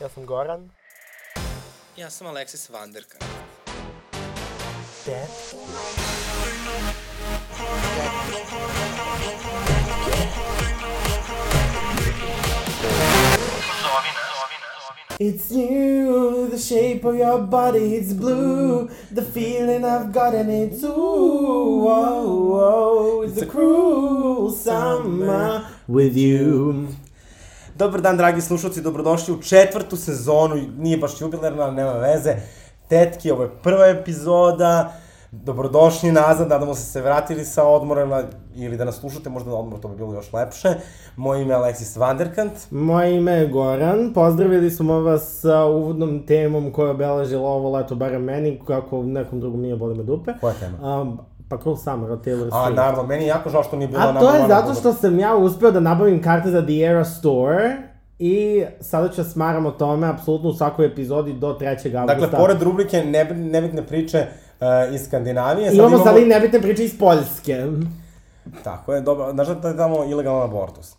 Ja sam Goran. Ja sam Aleksis Vanderka. Dead. It's you, the shape of your body, it's blue. The feeling I've got and it's ooh, whoa, whoa. It's a cruel summer with you. Dobar dan, dragi slušalci, dobrodošli u četvrtu sezonu, nije baš jubilarna, ali nema veze. Tetki, ovo je prva epizoda, dobrodošli nazad, nadamo se se vratili sa odmora ili da nas slušate, možda na odmor to bi bilo još lepše. Moje ime je Alexis Vanderkant. Moje ime je Goran, pozdravili smo vas sa uvodnom temom koja je obeležila ovo leto, barem meni, kako nekom drugom nije boli me dupe. Koja tema? Um, pa Cruel Summer od Taylor A, Swift. naravno, meni je jako žao što nije bilo A to je zato što sam ja uspeo da nabavim karte za The Era Store i sada ću da smaram o tome apsolutno u svakoj epizodi do 3. augusta. Dakle, pored rubrike neb, nebitne priče uh, iz Skandinavije, sad Imamo, imamo... sad i nebitne priče iz Poljske. Tako je, dobro, znaš da je tamo ilegalan abortus.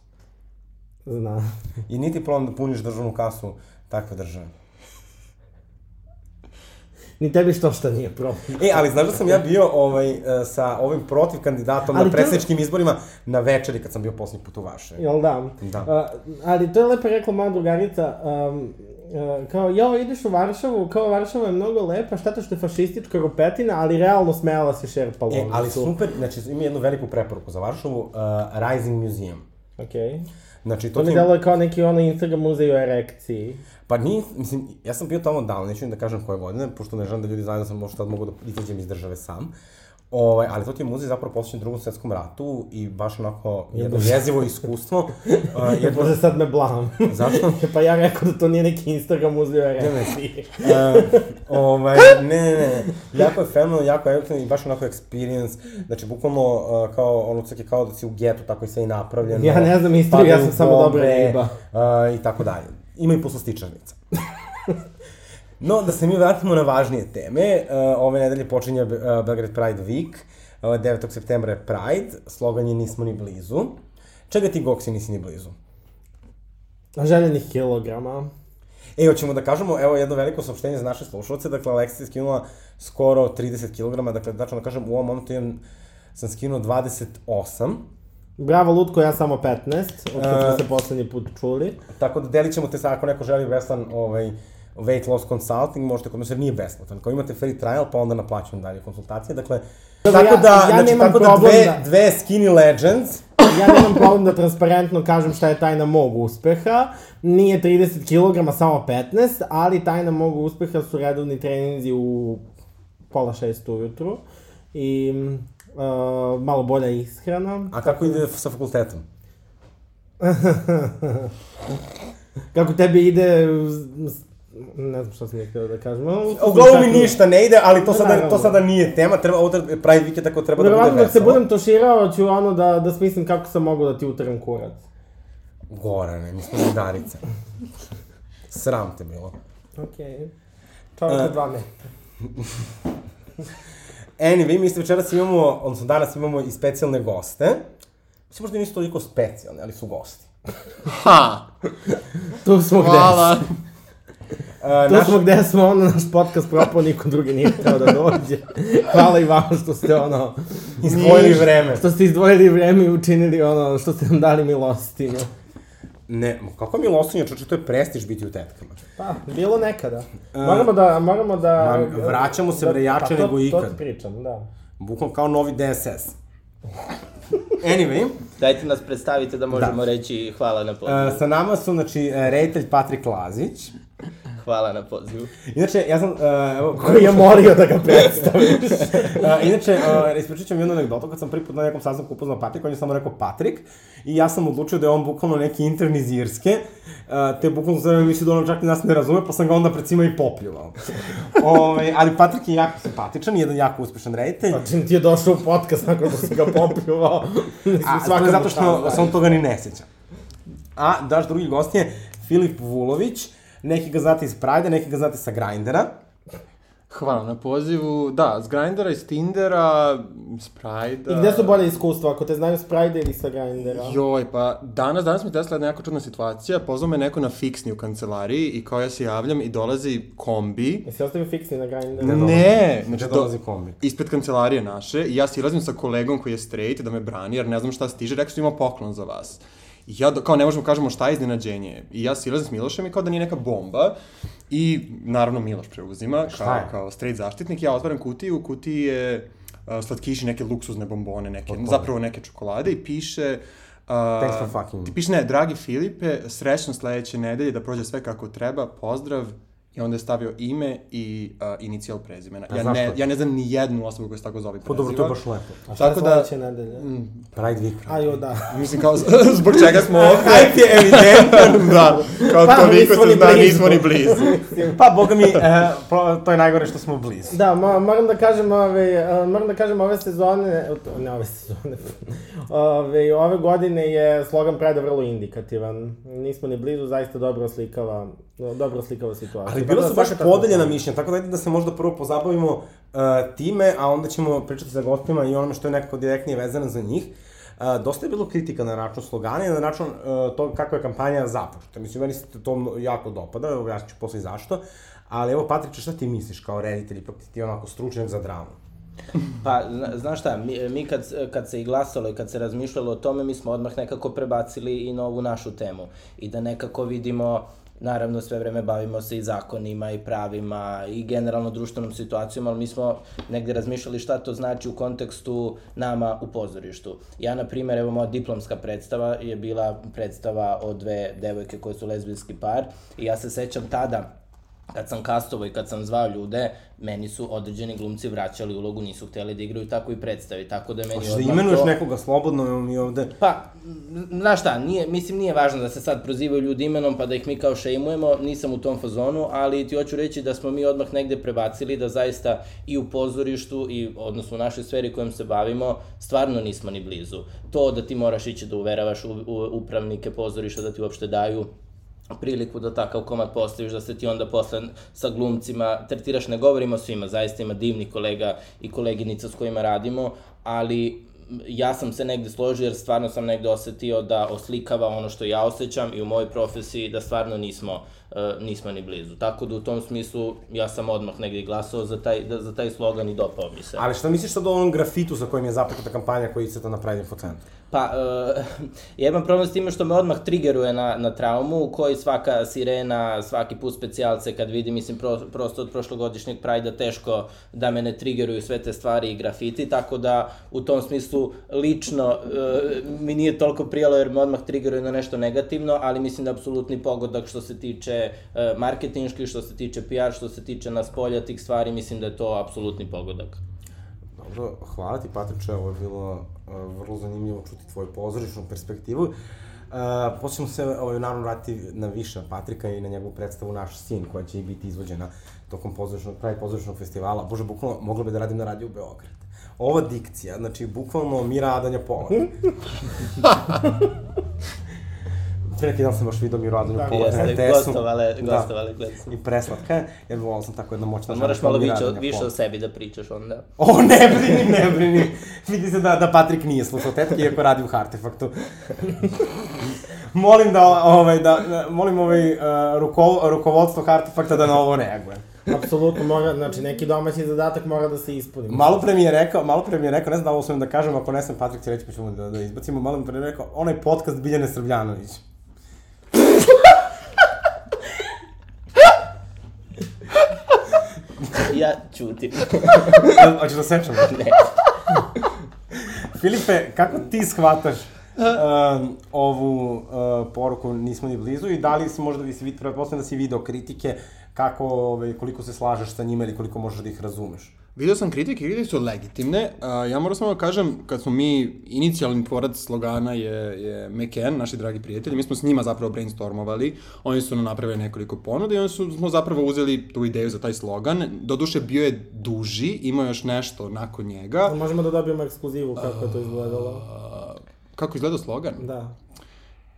Zna. I niti problem da puniš državnu kasu takve države. Ni tebi što šta nije problem. E, ali znaš da sam ja bio ovaj, e, sa ovim protiv kandidatom Ali na predsjedničkim izborima na večeri kad sam bio posljednji put u Varšavi. Jel da? Da. Uh, ali to je lepo rekla moja drugarica, um, kao, jao, ideš u Varšavu, kao Varšava je mnogo lepa, šta to što je fašistička ropetina, ali realno smejala se šerpa E, ali super, znači ima jednu veliku preporuku za Varšavu, uh, Rising Museum. Okej. Znači, to To mi ti... deluje kao neki ono Instagram muzej o erekciji. Pa nije, mislim, ja sam bio tamo davno, neću ni da kažem koje godine, pošto ne želim da ljudi znaju da sam možda tad mogu da izađem iz države sam. Ovaj, ali to ti je muzej zapravo posvećen drugom svetskom ratu i baš onako jedno jezivo iskustvo. Uh, jedno, Možda sad me blam. zašto? pa ja rekao da to nije neki Instagram muzej o erekciji. Uh, ovaj, ne, ne, ne, jako je fenomenalno, jako je i baš onako experience, znači bukvalno uh, kao, ono čak je kao da si u getu, tako i sve i napravljeno. Ja ne znam istoriju, ja sam samo dobra riba. Uh, I tako dalje. Ima i poslastičarnica. No, da se mi vratimo na važnije teme, uh, ove nedelje počinje uh, Belgrade Pride Week, uh, 9. septembra je Pride, slogan je nismo ni blizu. Čega ti, Goksi, nisi ni blizu? Željenih kilograma. E, hoćemo da kažemo, evo jedno veliko saopštenje za naše slušalce, dakle, Aleksa je skinula skoro 30 kg, dakle, tačno da kažem, u ovom momentu imam, sam skinuo 28, Bravo, Lutko, ja samo 15, od kad smo E. se poslednji put čuli. tako da delit ćemo te sad, ako neko želi beslan ovaj, weight loss consulting, možete kod nas, jer nije besplatan, kao imate free trial, pa onda naplaćujem dalje konsultacije, dakle, Dobro, tako ja- da, ja znači, nemam tako da dve, da- dve skinny legends, Ja nemam problem da transparentno kažem šta je tajna mog uspeha. Nije 30 kg, samo 15, ali tajna mog uspeha su redovni treninzi u pola šest ujutru. I uh, malo bolja ishrana. a kako ide sa fakultetom? Kako tebi ide... Ne znam šta sam htio da kažem. u Uglavnom mi ništa ne ide, ali to Ne, sada, to sada nije tema, treba, ovo treba- Week je tako treba da bude Verovatno dok se veselo. budem toširao ću ono da, da smislim kako sam mogao da ti utrem kurac. Gorane, mi smo zidarice. Sram te bilo. Okej. Čovjek od dva metra. Anyway, mi se večeras imamo, odnosno danas imamo i specijalne goste. Mislim, možda nisu toliko specijalne, ali su gosti. Ha! Tu smo gde Hvala! Uh, Tu naš, smo gde smo, ono, naš podcast propao, niko drugi nije hteo da dođe. Hvala i vama što ste, ono... Izdvojili vreme. Što ste izdvojili vreme i učinili, ono, što ste nam dali milostinu. ne, kako mi losinja, čoče, to je prestiž biti u tetkama. Pa, bilo nekada. Moramo da, moramo da... Ma, vraćamo se, bre, jače pa, to- nego To ikad. ti pričam, da. Bukvalno kao novi DSS. Anyway, Dajte nas predstavite da možemo Da. reći hvala na pozivu. uh, sa nama su, znači, reditelj Patrik Lazić. Hvala na pozivu. Inače, ja sam, uh, evo, Koji je molio da ga predstaviš. Uh, inače, uh, ispričat ću vam jednu anegdotu, kad sam prvi put na nekom sastanku upoznao Patrika, on je samo rekao Patrik, i ja sam odlučio da je on bukvalno neki intern iz Irske, uh, te bukvalno sam mislio da on čak ni nas ne razume, pa sam ga onda pred svima i popljuvao. Ove, ali Patrik je jako simpatičan, jedan jako uspešan reditelj, Pa čim ti je došao u podcast nakon što si ga popljuvao. A to je zato što čast, se on toga ni ne sjeća. A daš drugi gost je Filip Vulović, neki ga znate iz Prajda, neki ga znate sa Grindera. Hvala na pozivu. Da, s Grindera, iz Tindera, s Pride-a. I gde su bolje iskustva, ako te znaju s Pride ili sa Grindera? Joj, pa danas, danas mi desila jedna jako čudna situacija. Pozvao me neko na fiksni u kancelariji i kao ja se javljam i dolazi kombi. Jesi ostavio fiksni na Grindera? Ne, Znači, znači dolazi do, kombi. ispred kancelarije naše i ja silazim sa kolegom koji je straight da me brani jer ne znam šta stiže, rekao sam imao poklon za vas. I ja, kao ne možemo kažemo šta je iznenađenje. I ja silazim s Milošem i kao da nije neka bomba. I naravno Miloš preuzima Šta kao, je? kao straight zaštitnik. Ja otvaram kutiju, u kutiji je uh, slatkiši, neke luksuzne bombone, neke, zapravo neke čokolade i piše... Uh, Thanks for fucking. Ti piše ne, dragi Filipe, srećno sledeće nedelje, da prođe sve kako treba, pozdrav. I onda je stavio ime i uh, inicijal prezimena. A Ja ne, ja ne znam ni jednu osobu koja se tako zove i Pa dobro, to je preziva. baš lepo. A šta je Tako da- sledeće nedelje? Pride week. A jo, da. Mislim kao, zbog čega smo ovde? Hype je evidentan. da, kao Pa, toliko se ni zna, blizu. nismo ni blizu. pa, boga mi, e, pro- to je najgore što smo blizu. Da, mo moram da kažem, ove, a, moram da kažem ove sezone, ne ove sezone, ove, ove godine je slogan Pride vrlo indikativan. Nismo ni blizu, zaista dobro oslikava, dobro oslikava situaciju. Ali Tako bilo da su baš podeljena mišljenja, tako da ajde da se možda prvo pozabavimo uh, time, a onda ćemo pričati sa gostima i onome što je nekako direktnije vezano za njih. Uh, dosta je bilo kritika na račun slogana i na račun uh, toga kako je kampanja započeta. Mislim, meni se to jako dopada, evo ja ću posle i zašto. Ali evo, Patriče, šta ti misliš kao reditelj, ipak ti ti onako stručnjak za dramu? Pa, zna, znaš šta, mi, mi kad, kad se i glasalo i kad se razmišljalo o tome, mi smo odmah nekako prebacili i na ovu našu temu. I da nekako vidimo, naravno sve vreme bavimo se i zakonima i pravima i generalno društvenom situacijom, ali mi smo negde razmišljali šta to znači u kontekstu nama u pozorištu. Ja, na primjer, evo moja diplomska predstava je bila predstava o dve devojke koje su lezbijski par i ja se sećam tada kad sam kastovao i kad sam zvao ljude, meni su određeni glumci vraćali ulogu, nisu hteli da igraju tako i predstavi, tako da meni Hoćeš da imenuješ to... nekoga slobodno, evo mi ovde... Pa, znaš šta, nije, mislim nije važno da se sad prozivaju ljudi imenom pa da ih mi kao šejmujemo, nisam u tom fazonu, ali ti hoću reći da smo mi odmah negde prebacili da zaista i u pozorištu i odnosno u našoj sferi kojom se bavimo, stvarno nismo ni blizu. To da ti moraš ići da uveravaš u, u, upravnike pozorišta da ti uopšte daju priliku da takav komad postaviš, da se ti onda posle sa glumcima tretiraš, ne govorimo o svima, zaista ima divni kolega i koleginica s kojima radimo, ali ja sam se negde složio jer stvarno sam negde osetio da oslikava ono što ja osjećam i u mojoj profesiji da stvarno nismo, e, nismo ni blizu. Tako da u tom smislu ja sam odmah negde glasao za taj, da, za taj slogan i dopao mi se. Ali šta misliš sad o onom grafitu sa kojim je započeta kampanja koji se to na Pride Info centru? Pa, uh, ja imam problem s time što me odmah trigeruje na, na traumu, u kojoj svaka sirena, svaki put specijalce kad vidim, mislim, pro, prosto od prošlogodišnjeg Prajda teško da me ne trigeruju sve te stvari i grafiti, tako da u tom smislu lično uh, mi nije toliko prijalo jer me odmah trigeruje na nešto negativno, ali mislim da je apsolutni pogodak što se tiče uh, marketinški, što se tiče PR, što se tiče nas polja tih stvari, mislim da je to apsolutni pogodak. Dobro, hvala ti Patriče, ovo je bilo uh, vrlo zanimljivo čuti tvoju pozorišnu perspektivu. Uh, posle ćemo se ovaj, naravno vratiti na više Patrika i na njegovu predstavu Naš sin, koja će i biti izvođena tokom pozorišnog, pravi pozorišnog festivala. Bože, bukvalno, mogla bi da radim na radiju Beograd. Ova dikcija, znači, bukvalno Mira Adanja Pola. Pre neki dan sam baš vidio Miru Adanju Pola. Jeste, RTS-u. gostovale, Da. gostovale, gledam sam. I preslatka je, jer volao sam tako jedna moćna Pa žena moraš malo Mira više, više o sebi da pričaš onda. O, ne brini, ne brini. Vidi se da, da Patrik nije slušao tetke, iako radi u Hartefaktu. molim da, ovaj, da, da- molim ovaj, uh, ruko, rukovodstvo Hartefakta da na ovo reaguje. Apsolutno mora, znači neki domaći zadatak mora da se ispuni. Malo pre mi je rekao, malo pre mi je rekao, ne znam da ovo smijem da kažem, ako ne sam Patrik će reći pa ćemo da, da izbacimo, malo pre mi je rekao, onaj podcast Biljane Srbljanović. Jel, Hoćeš da sečem? Ne. Filipe, kako ti shvataš um, ovu uh, poruku nismo ni blizu i da li si možda, si vid, pretpostavljam da si video kritike, kako, ovaj, koliko se slažeš sa njima ili koliko možeš da ih razumeš? Vidio sam kritike, kritike su legitimne. A, ja moram samo da kažem, kad smo mi, inicijalni tvorac slogana je, je McCann, naši dragi prijatelji, mi smo s njima zapravo brainstormovali, oni su nam napravili nekoliko ponuda i oni su, smo zapravo uzeli tu ideju za taj slogan. Doduše, bio je duži, ima još nešto nakon njega. Možemo da dobijemo ekskluzivu kako je to izgledalo. A, kako izgleda slogan? Da.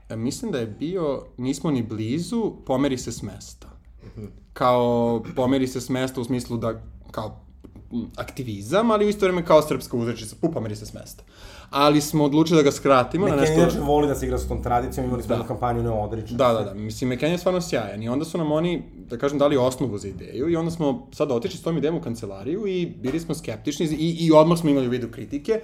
E, mislim da je bio, nismo ni blizu, pomeri se s mesta. Kao, pomeri se s mesta u smislu da, kao, aktivizam, ali u isto vreme kao srpska uzrečica, pu pomeri se s mesta. Ali smo odlučili da ga skratimo na Neki nešto... inače voli da se igra sa tom tradicijom, imali smo Da. jednu kampanju ne odriča. Da, da, da. Mislim, Meken je stvarno sjajan i onda su nam oni, da kažem, dali osnovu za ideju i onda smo sad otišli s tom idejom u kancelariju i bili smo skeptični i, i odmah smo imali u vidu kritike.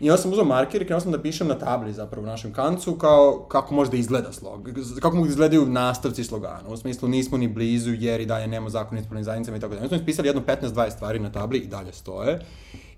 I onda sam uzao marker i krenuo sam da pišem na tabli zapravo u našem kancu kao kako može da izgleda slog, kako mogu da izgledaju nastavci slogana. U smislu nismo ni blizu jer i dalje nema zakon ispravnim zajednicama i tako dalje. Onda smo ispisali jedno 15-20 stvari na tabli i dalje stoje.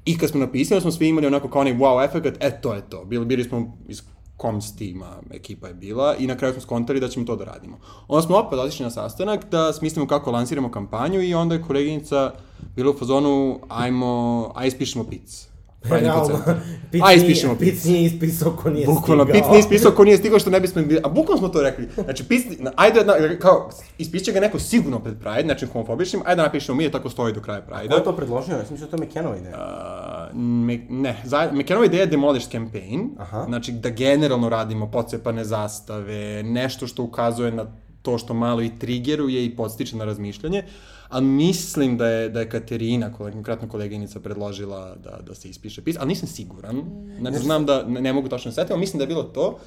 I kad smo napisali, smo svi imali onako kao onaj wow efekt, e to je to. Bili, bili smo iz koms tima, ekipa je bila i na kraju smo skontali da ćemo to da radimo. Onda smo opet otišli na sastanak da smislimo kako lansiramo kampanju i onda je koleginica bila u fazonu ajmo, aj ispišemo pic. Realno, Pic Aj, nije- ispišemo Pic pic. nije ispisao ko nije Bukvalno, stigao. pic nije ispisao ko nije stigao što ne bismo a bukvalno smo to rekli. Znači, pic, ajde, na, kao, ispiše ga neko sigurno pred Pride, znači homofobičnim, ajde da napišemo mi je tako stoji do kraja Pride. Ko je to predložio? Ja sam mislio da je to McKenova ideja. Uh, me, ne, za, McKenova ideja je Demolish Campaign, Aha. znači da generalno radimo pocepane zastave, nešto što ukazuje na to što malo i trigeruje i podstiče na razmišljanje, a mislim da je, da je Katerina, konkretno koleginica, predložila da, da se ispiše pis, ali nisam siguran, znači znam da ne, ne mogu tačno da se setim, ali mislim da je bilo to.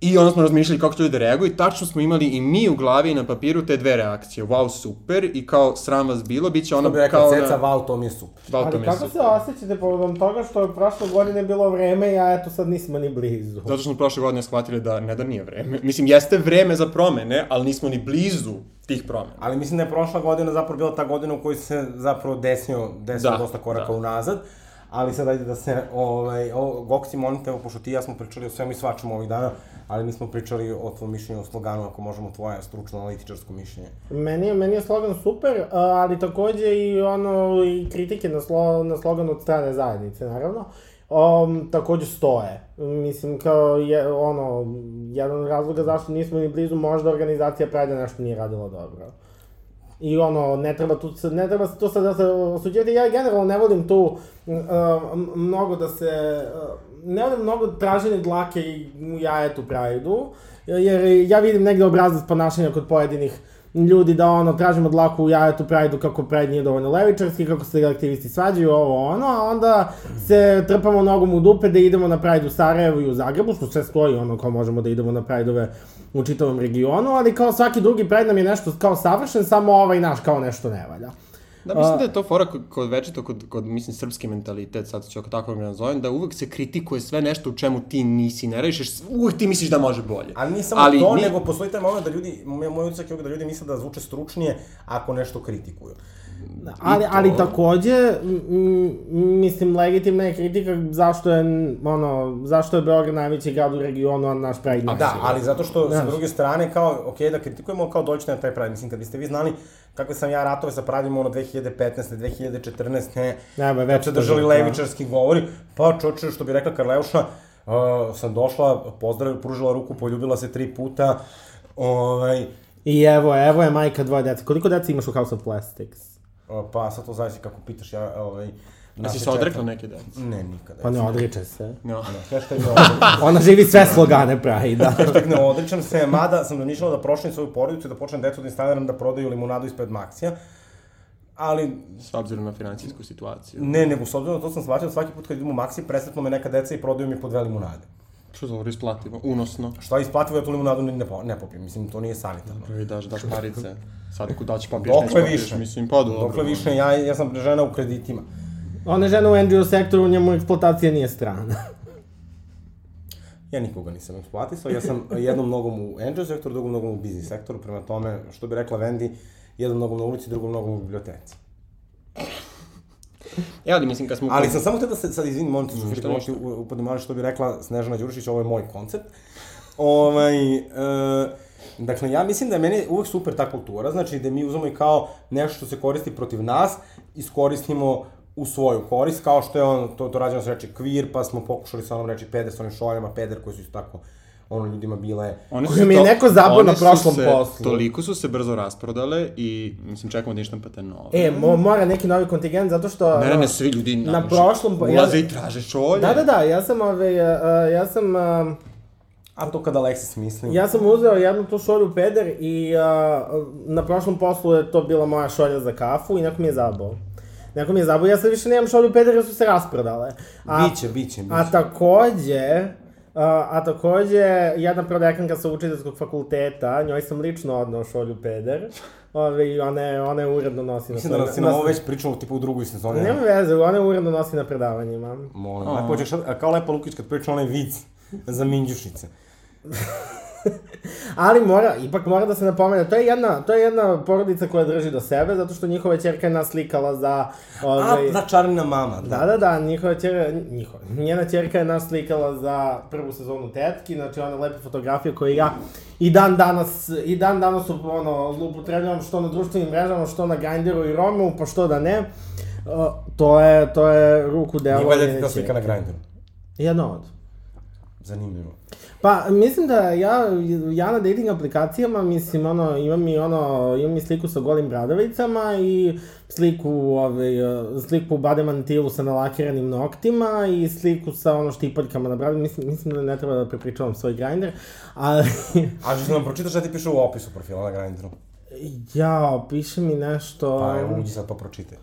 I onda smo razmišljali kako će ljudi da reaguju i tačno smo imali i mi u glavi i na papiru te dve reakcije. Wow, super, i kao sram vas bilo, bit će ono Ono bi rekao, kao ceca, na... wow, to mi je super. Wow, to Ali mi je kako se super. osjećate povodom toga što je prošle godine bilo vreme, a eto sad nismo ni blizu? Zato što smo prošle godine shvatili da ne da nije vreme. Mislim, jeste vreme za promene, ali nismo ni blizu tih promena. Ali mislim da je prošla godina zapravo bila ta godina u kojoj se zapravo desio, desio Da, dosta koraka da. unazad. Ali sad ajde da se, ovaj, o, Goksi, molim te, evo, pošto ti i ja smo pričali o svemu i svačemu ovih dana, ali nismo pričali o tvojom mišljenju o sloganu, ako možemo tvoje stručno analitičarsko mišljenje. Meni je, meni je slogan super, ali takođe i ono, i kritike na, slo, na slogan od strane zajednice, naravno. Um, takođe stoje. Mislim, kao je, ono, jedan od razloga zašto nismo ni blizu, možda organizacija Pride nešto nije radila dobro. I ono, ne treba tu, ne treba tu sad da se osuđivati. Ja generalno ne volim tu uh, mnogo da se, uh, ne volim mnogo traženje dlake i u jajetu Pride-u, jer ja vidim negde obrazac ponašanja kod pojedinih ljudi da ono, tražimo dlaku u jajetu Pride-u kako Pride nije dovoljno levičarski, kako se aktivisti svađaju, ovo ono, a onda se trpamo nogom u dupe da idemo na Pride u Sarajevu i u Zagrebu, što sve stoji ono kao možemo da idemo na Pride-ove u čitavom regionu, ali kao svaki drugi Pride nam je nešto kao savršen, samo ovaj naš kao nešto ne valja. Da, mislim da je to fora kod, kod večito, kod, kod, mislim, srpski mentalitet, sad ću ako tako ga nazovem, da uvek se kritikuje sve nešto u čemu ti nisi, ne rešiš, uvek ti misliš da može bolje. Ali nije samo Ali to, ni- nego postoji taj moment da ljudi, moj, moj utisak je da ljudi misle da zvuče stručnije ako nešto kritikuju. Ali, to- ali takođe, mislim, legitimna je kritika zašto je, ono, zašto je Beograd najveći grad u regionu, a naš Pride A nije. da, ali zato što sa Znaš. druge strane, kao, ok, da kritikujemo, kao dođete na taj Pride. Mislim, kad biste vi znali kakve sam ja ratove sa Prideom, ono, 2015. 2014. Ne, be, već već se držali levičarski govori, pa čoče, što bi rekla Karleuša, uh, sam došla, pozdravila, pružila ruku, poljubila se tri puta, ovaj, I evo, evo je majka dvoje dece. Koliko dece imaš u House of Plastics? Uh, pa sad to zavisi kako pitaš, ja, ovaj, A naše si se odrekla neke dece? Ne, nikada. Pa ne odriče se. No. Hashtag ne odričem. Ona živi sve slogane Pride-a. Hashtag ne odričem se, mada sam domišljala da prošlim svoju porodicu i da počnem decu da instaliram da prodaju limunadu ispred Maxija. Ali, S obzirom na financijsku situaciju. ne, nego s obzirom na to sam shvatio da svaki put kad idemo u Maxi, presretno me neka deca i prodaju mi po dve limunade. Što za isplativo? Unosno. Šta je isplativo, ja tu limunadu ne, po, ne popijem, mislim, to nije sanitarno. Prvi daš, daš parice. Sad kuda će popiješ, Dokle neće popiješ, više? mislim, pa dobro. Dokle više, ja, ja sam žena u kreditima. Ona je žena u NGO sektoru, njemu eksploatacija nije strana. Ja nikoga nisam eksploatisao, ja sam jednom nogom u NGO sektoru, drugom nogom u biznis sektoru, prema tome, što bi rekla Vendi, jednom nogom na ulici, drugom nogom u biblioteci. E, ali mislim, kad smo... Ali sam samo te da se, sad izvini, molim te, što Ništa, Filip, ništa. u- upadnem, ali što bi rekla Snežana Đurišić, ovo je moj koncept. Ovaj, e, dakle, ja mislim da je meni uvek super ta kultura, znači da mi uzmemo i kao nešto što se koristi protiv nas, iskoristimo u svoju korist, kao što je on, to, to rađeno se reči queer, pa smo pokušali sa onom reči peder, sa onim šoljama, peder koji su isto tako ono ljudima bile One Koju mi je neko zabao na prošlom se, poslu. Toliko su se brzo rasprodale i, mislim, čekamo da ištampate nove. E, mo, mora neki novi kontingent, zato što... ne, ne, svi ljudi na prošlom- Ulaze i traže šolje. Da, da, da, ja sam, ove, uh, ja sam uh, A to kada Alexis mislim. Ja sam uzeo jednu tu šolju peder i a, na prošlom poslu je to bila moja šolja za kafu i neko mi je zabao. Neko mi je zabao, ja sad više nemam šolju peder jer su se rasprodale. A, Biće, biće, biće. a takođe, a, a takođe, jedna prodekanka sa učiteljskog fakulteta, njoj sam lično odnao šolju peder. Ove, i ona, je, ona je uredno nosi na Mislim da nas si nam ovo već pričamo tipa u drugoj sezoni. Nema veze, ona je uredno nosi na predavanjima. Molim, lepo ćeš, kao Lepa Lukić kad priča onaj vic za minđušice. Ali mora, ipak mora da se napomene, to je jedna, to je jedna porodica koja drži do sebe, zato što njihova ćerka je naslikala za... A, Ovaj, da, čarina mama, da. Da, da, da, njihova ćerka, njihova, njena ćerka je naslikala za prvu sezonu Tetki, znači one lepe fotografije koje ja i dan danas, i dan danas ono, zloupotrebljavam što na društvenim mrežama, što na Grindru i Romu, pa što da ne. Uh, to je, to je ruku delo. Nije valjda ti ta slika na. Grindru. Jedna od. Zanimljivo. Pa, mislim da ja, ja na dating aplikacijama, mislim, ono, imam i ono, imam i sliku sa golim bradavicama i sliku, ovaj, sliku bade mantilu sa nalakiranim noktima i sliku sa ono štipaljkama na bradu, mislim, mislim da ne treba da prepričavam svoj grinder, ali, A ćeš nam pročitaš šta ti piše u opisu profila na Grindru? ja, piše mi nešto... Pa evo, uđi sad pa pročitaj.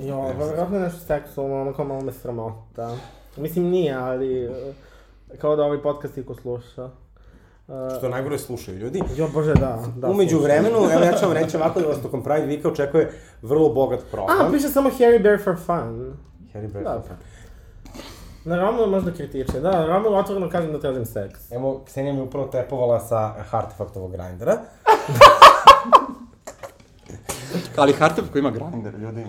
Jo, vjerojatno je nešto seksualno, ono kao malo me sramota. Mislim, nije, ali, eh, kao da ovaj podcast iko sluša. Uh, Što najgore slušaju ljudi. jo, bože, da, da. Umeđu vremenu, evo ja ću vam reći ovako da vas tokom Pride Vika očekuje vrlo bogat program. A, piše samo Harry Bear for fun. Harry Bear. Da. Na Romu je možda kritiče, da, na Romu otvoreno kažem da tražim seks. Evo, Ksenija mi upravo tepovala sa Artefaktovog grindera. Ali Hartev koji ima grinder, ljudi.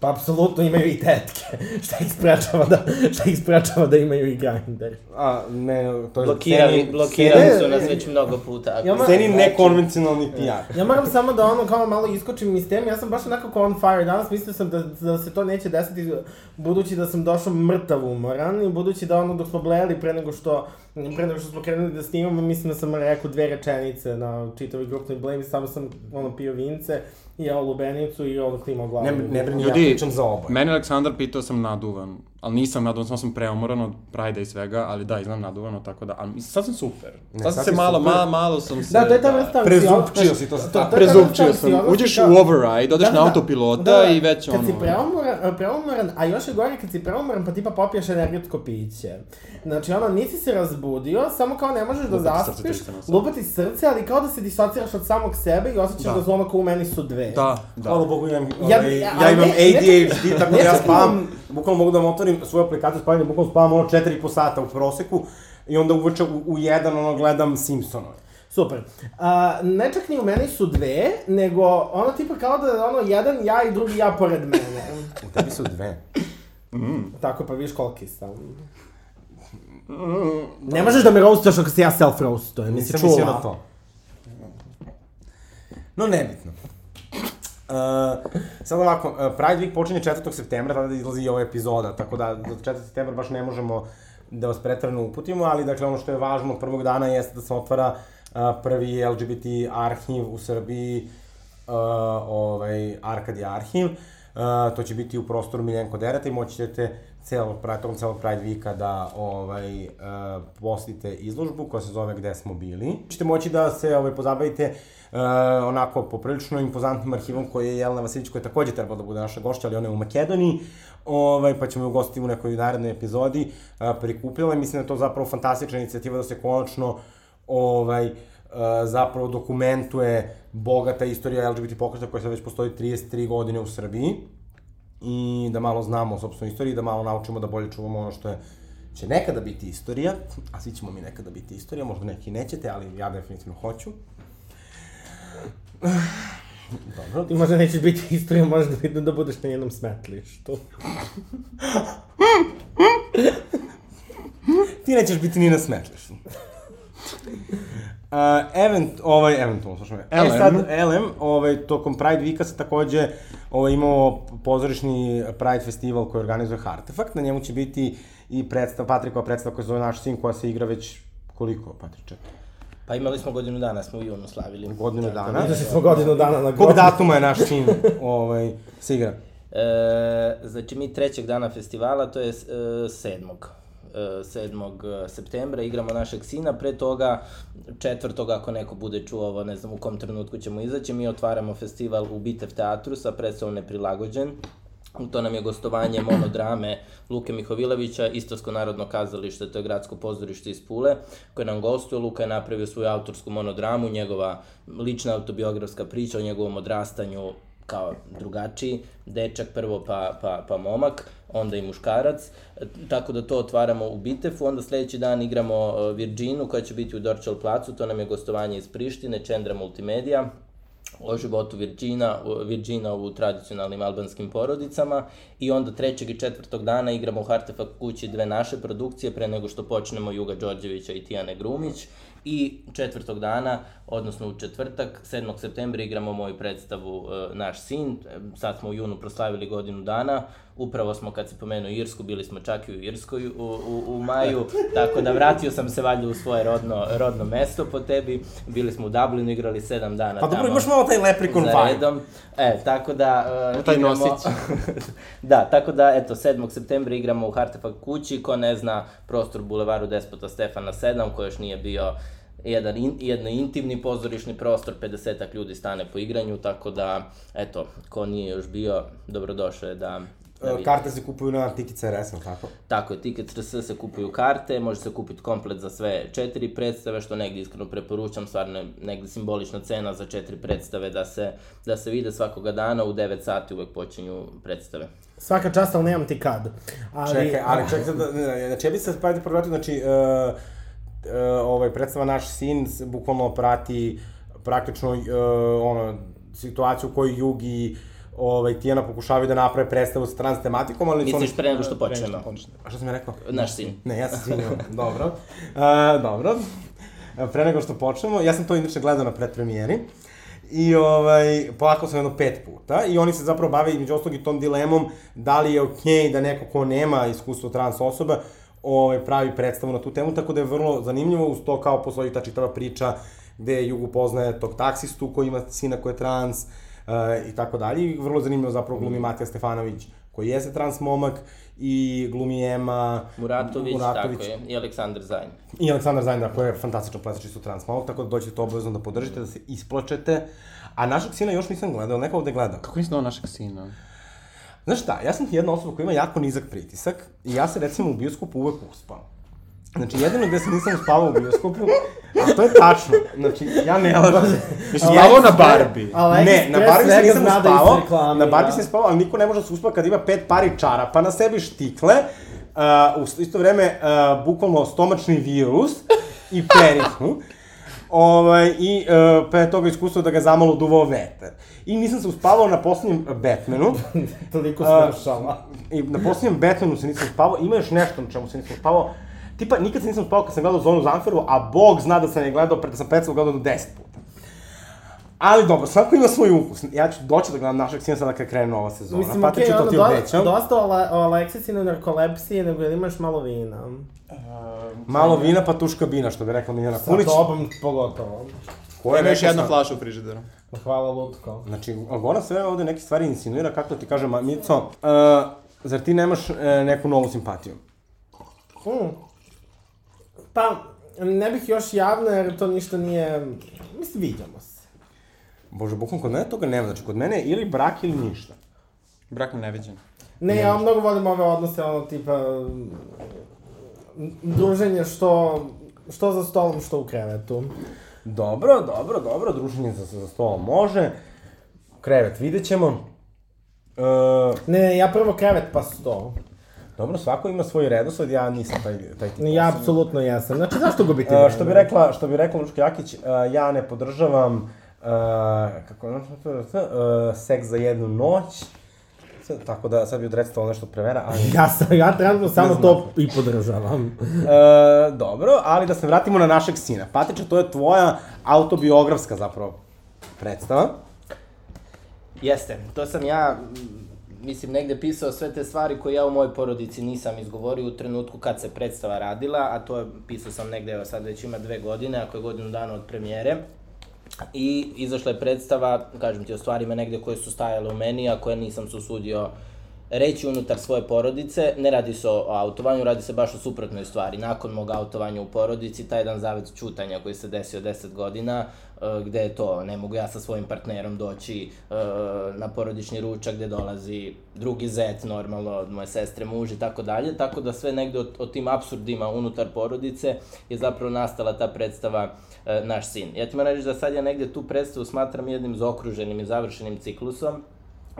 Pa apsolutno imaju i tetke. šta ih sprečava da, šta ih sprečava da imaju i grinder. A, ne, to je Blokirali, Ksenin- blokirali Ne, su nas već mnogo puta. Ako Ja ma- Ksenin nekonvencionalni PR. Ja moram samo da ono kao malo iskočim iz teme, ja sam baš onako on fire, danas mislio sam da, da se to neće desiti, budući da sam došao mrtav umoran i budući da ono dok smo blejali pre nego što, pre nego što smo krenuli da snimamo, mislim da sam rekao dve rečenice na čitavoj grupnoj blame, samo sam ono pio vince i jeo lubenicu i ono klimao glavu. Ne, ne brini, ja pričam za oboje. Mene Aleksandar pitao sam naduvan, ali nisam naduvan, samo sam preumoran od Pride i svega, ali da, izgledam naduvano, tako da, ali sad sam super. Ne, sad sam sad se malo, super. ma, malo sam se... Da, to je ta vrsta Prezupčio si to ta Prezupčio sam, uđeš u override, odeš Da, na da. autopilota Da, da. i već ono... Kad si preumoran, preumoran, a još je gore kad si preumoran pa tipa popiješ energetsko piće. Znači ono, nisi se razbudio, samo kao ne možeš da zaspiš, lupati srce, ali kao da se disociraš od samog sebe i osjećaš da, Da. da zloma kao u meni su dve. Da, da. Hvala Bogu imam, Ja- ovaj, ja- ja, ali imam ADHD, tako da ja spavam, imam- bukvalno mogu da vam otvorim svoju aplikaciju spavanja, bukvalno spavam ono 4,5 sata u proseku i onda uveče u, u jedan ono gledam Simpsonove. Super. A, ne čak ni u meni su dve, nego ono tipa kao da je ono jedan ja i drugi ja pored mene. U tebi su dve. Tako pa viš koliki sam. Ne možeš da me roastaš ako se ja self-roastujem, nisi Nisam mislio čula. na to. No, nebitno. Uh, sad ovako, uh, Pride Week počinje 4. septembra, tada izlazi i ova epizoda, tako da do 4. septembra baš ne možemo da vas pretrano uputimo, ali dakle ono što je važno prvog dana jeste da se otvara uh, prvi LGBT arhiv u Srbiji, uh, ovaj, Arkadi arhiv. Uh, to će biti u prostoru Miljenko Dereta i moći ćete celog, tokom celog Pride Weeka da ovaj, uh, posjetite izložbu koja se zove Gde smo bili. Ćete moći da se ovaj, pozabavite uh, onako poprilično impozantnim arhivom koji je Jelena Vasilić koja je takođe trebala da bude naša gošća, ali ona je u Makedoniji, ovaj, pa ćemo je ugostiti u nekoj narednoj epizodi uh, prikupila. I mislim da je to zapravo fantastična inicijativa da se konačno ovaj, uh, zapravo dokumentuje bogata istorija LGBT pokreta koja sad već postoji 33 godine u Srbiji i da malo znamo o sobstvenoj istoriji, da malo naučimo da bolje čuvamo ono što je će nekada biti istorija, a svi ćemo mi nekada biti istorija, možda neki nećete, ali ja definitivno hoću. Dobro, Ti možda nećeš biti istorija, možda biti da budeš na jednom smetlištu. ti nećeš biti ni na smetlištu. Uh, event, ovaj, eventualno, slušaj me. E LM. sad, LM, ovaj, tokom Pride Weeka se takođe ovaj, imao pozorišni Pride festival koji organizuje Artefakt. Na njemu će biti i predstav, Patrikova predstava koja se zove Naš sin, koja se igra već koliko, Patriče? Pa imali smo godinu dana, smo u junu slavili. Godinu dana. Izašli smo godinu dana na Kog grob. datuma je naš sin ovaj, se igra? E, znači mi trećeg dana festivala, to je e, sedmog. 7. septembra, igramo našeg sina, pre toga, četvrtog, ako neko bude čuo ovo, ne znam u kom trenutku ćemo izaći, mi otvaramo festival u Bitev teatru sa predstavom Neprilagođen, To nam je gostovanje monodrame Luke Mihovilovića, Istarsko narodno kazalište, to je gradsko pozorište iz Pule, koje nam gostuje. Luka je napravio svoju autorsku monodramu, njegova lična autobiografska priča o njegovom odrastanju kao drugačiji, dečak prvo pa, pa, pa momak, onda i muškarac, tako da to otvaramo u Bitefu, onda sledeći dan igramo e, Virginu koja će biti u Dorčal placu, to nam je gostovanje iz Prištine, Čendra Multimedia, o životu Virgina, Virgina u tradicionalnim albanskim porodicama i onda trećeg i četvrtog dana igramo u Hartefakt kući dve naše produkcije pre nego što počnemo Juga Đorđevića i Tijane Grumić i četvrtog dana, odnosno u četvrtak, 7. septembra igramo moju predstavu e, Naš sin, sad smo u junu proslavili godinu dana, upravo smo kad se pomenuo Irsku, bili smo čak i u Irskoj u, u, u maju, tako da vratio sam se valjda u svoje rodno, rodno mesto po tebi, bili smo u Dublinu, igrali sedam dana Pa tamo. dobro, imaš malo taj leprikon vibe. redom. E, tako da... Uh, Taj igramo, nosić. da, tako da, eto, 7. septembra igramo u Hartefakt kući, ko ne zna, prostor Bulevaru Despota Stefana 7, koji još nije bio jedan in, jedno intimni pozorišni prostor, 50 ljudi stane po igranju, tako da, eto, ko nije još bio, dobrodošao je da, da. E, Karte se kupuju na Tiki CRS, tako? Tako je, Ticket RS se kupuju karte, može se kupiti komplet za sve četiri predstave, što negdje iskreno preporučam, stvarno je negdje simbolična cena za četiri predstave da se, da se vide svakoga dana, u 9 sati uvek počinju predstave. Svaka čast, ali nemam ti kad. Ali, Čekaj, ali čekaj da- znači ja bih se praviti povratio, znači, uh, uh, ovaj, predstava Naš sin bukvalno prati praktično uh, ono, situaciju u kojoj Jugi ovaj, Tijana pokušavaju da naprave predstavu sa trans tematikom, ali Misliš pre nego što Pre nego počnemo? što. A što sam ja rekao? Naš sin. Ne, ja se izvinjavam. dobro. Uh, dobro. Pre nego što počnemo, ja sam to inače gledao na predpremijeri. I ovaj, plakao sam jedno pet puta i oni se zapravo bave između ostalog i tom dilemom da li je okej okay da neko ko nema iskustvo trans osoba ovaj, pravi predstavu na tu temu, tako da je vrlo zanimljivo, uz to kao postoji ta čitava priča gde Jugu poznaje tog taksistu koji ima sina koji je trans uh, i tako dalje. I vrlo zanimljivo zapravo glumi Matija Stefanović koji jeste trans momak i glumi Ema Muratović, tako je, i Aleksandar Zajn. I Aleksandar Zajndar koji je fantastičan plesač isto trans momak, tako da doćete obavezno da podržite, da se isplačete. A našeg sina još nisam gledao, neko ovde gleda. Kako nisi dao našeg sina? Znaš šta, ja sam jedna osoba koja ima jako nizak pritisak i ja se recimo u bioskopu uvek uspam. Znači, jedino gde se nisam uspavao u bioskopu, a to je tačno, znači, ja ne lažem. Jesi spavao na Barbie? Aleksis ne, na Barbie se svega nisam da uspavao, na Barbie sam spavao, ali niko ne može da se uspava kad ima pet pari čarapa na sebi štikle, uh, u isto vreme uh, bukvalno stomačni virus i perihnu. Ovaj, I uh, pre toga iskustvo da ga zamalo duvao veter. I nisam se uspavao na poslednjem Batmanu. Toliko A, slušala. I na posljednjem Batmanu se nisam spavao, ima još nešto na čemu se nisam spavao. Tipa, nikad se nisam spavao kad sam gledao Zonu Zamferu, a Bog zna da sam je gledao, pre da sam predstavu gledao do 10 puta. Ali dobro, svako ima svoj ukus. Ja ću doći da gledam našeg sina sada kad krene nova sezona. Mislim, pa okej, ću to ti obećam. dosta o, Ale, o Aleksisinu narkolepsiji, nego jel imaš malo vina? Malo vina pa tuška bina, što bi rekla Miljana Sa Kulić. tobom pogotovo. Ko je još sam- flaša u frižideru. Hvala, Lutko. Znači, Agona sve ovde neke stvari insinuira, kako ti kažem, Mico, uh, zar ti nemaš uh, neku novu simpatiju? Hmm. Pa, ne bih još javno, jer to ništa nije... Mislim, viđamo se. Bože, bukvalno kod mene toga nema, znači kod mene je ili brak ili ništa. Brak mi neviđen. Ne, ja mnogo volim ove odnose, ono, tipa... m, Druženje što... Što za stolom, što u krevetu. Dobro, dobro, dobro, druženje za, za stolom može. Krevet vidjet ćemo. E, Ne, ne, ja prvo krevet pa sto. dobro, svako ima svoj redosled, ja nisam taj, taj tip. Ja apsolutno jesam. Znači, zašto gubiti E, što bi rekla, što bi rekla Lučka Jakić, e, ja ne podržavam kako uh, seks za jednu noć. Tako da sad bi odrecitalo nešto prevera, ali... Ja, sam, ja trenutno samo to i podržavam. E, dobro, ali da se vratimo na našeg sina. Patiče, to je tvoja autobiografska zapravo predstava. Jeste, to sam ja, mislim, negde pisao sve te stvari koje ja u mojoj porodici nisam izgovorio u trenutku kad se predstava radila, a to je, pisao sam negde, evo sad već ima dve godine, ako je godinu dana od premijere. I izašla je predstava, kažem ti, o stvarima negde koje su stajale u meni, a koje nisam se usudio reći unutar svoje porodice, ne radi se o autovanju, radi se baš o suprotnoj stvari. Nakon mog autovanja u porodici, taj jedan zavet čutanja koji se desio 10 godina, uh, gde je to, ne mogu ja sa svojim partnerom doći uh, na porodični ručak gde dolazi drugi zet, normalno, od moje sestre, muž i tako dalje, tako da sve negde o, o tim absurdima unutar porodice je zapravo nastala ta predstava uh, Naš sin. Ja ti moram reći da sad ja negde tu predstavu smatram jednim zaokruženim i završenim ciklusom,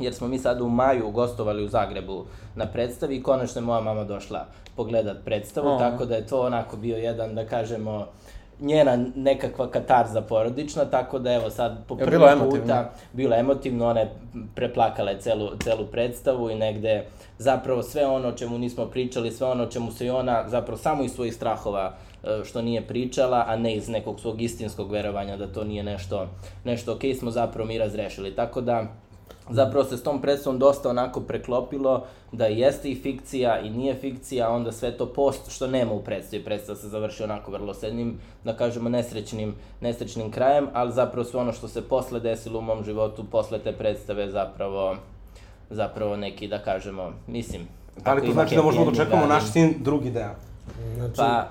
jer smo mi sada u maju gostovali u Zagrebu na predstavi i konačno je moja mama došla pogledat predstavu, O. tako da je to onako bio jedan, da kažemo, njena nekakva katarza porodična, tako da evo sad po prvi bilo emotivno? puta bilo emotivno, ona je preplakala je celu, celu predstavu i negde zapravo sve ono o čemu nismo pričali, sve ono o čemu se i ona zapravo samo iz svojih strahova e, što nije pričala, a ne iz nekog svog istinskog verovanja da to nije nešto, nešto okej, smo zapravo mi razrešili. Tako da, zapravo se s tom predstavom dosta onako preklopilo da jeste i fikcija i nije fikcija, a onda sve to post što nema u predstavi. Predstava se završi onako vrlo s jednim, da kažemo, nesrećnim, nesrećnim krajem, ali zapravo sve ono što se posle desilo u mom životu, posle te predstave zapravo, zapravo neki, da kažemo, mislim... Da li ako to znači da možemo da očekujemo ali- naš sin drugi deo? Znači, Pa,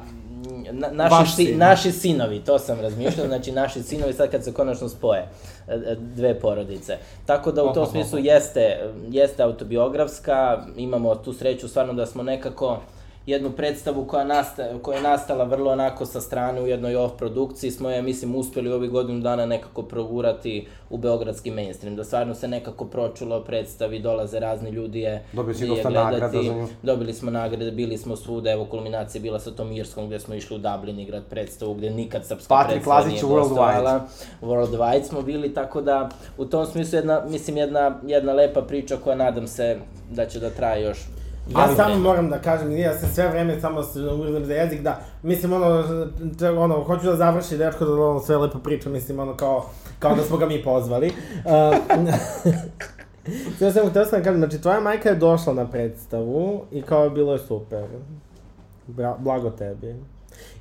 na, naši, si, naši sinovi, to sam razmišljao, znači naši sinovi sad kad se konačno spoje e, e, dve porodice. Tako da u tom smislu jeste, jeste autobiografska, imamo tu sreću stvarno da smo nekako jednu predstavu koja, nasta, koja je nastala vrlo onako sa strane u jednoj off produkciji, smo je, mislim, uspeli u ovih godinu dana nekako progurati u beogradski mainstream, da stvarno se nekako pročulo predstavi, dolaze razni ljudi je, Dobili si dosta nagrada za nju. Dobili smo nagrade, bili smo svuda, evo kulminacija bila sa tom Irskom gde smo išli u Dublin igrat predstavu gde nikad srpska Patrik predstava Lazić nije Worldwide. Worldwide smo bili, tako da u tom smislu jedna, mislim, jedna, jedna lepa priča koja nadam se da će da traje još Ja Ali samo moram da kažem, ja se sve vreme samo se ugrizem za jezik, da, mislim, ono, ono, hoću da završi dečko da ono sve lepo priča, mislim, ono, kao, kao da smo ga mi pozvali. Uh, Sve sam htio sam da kažem, znači, tvoja majka je došla na predstavu i kao bilo je super. Bra, blago tebi.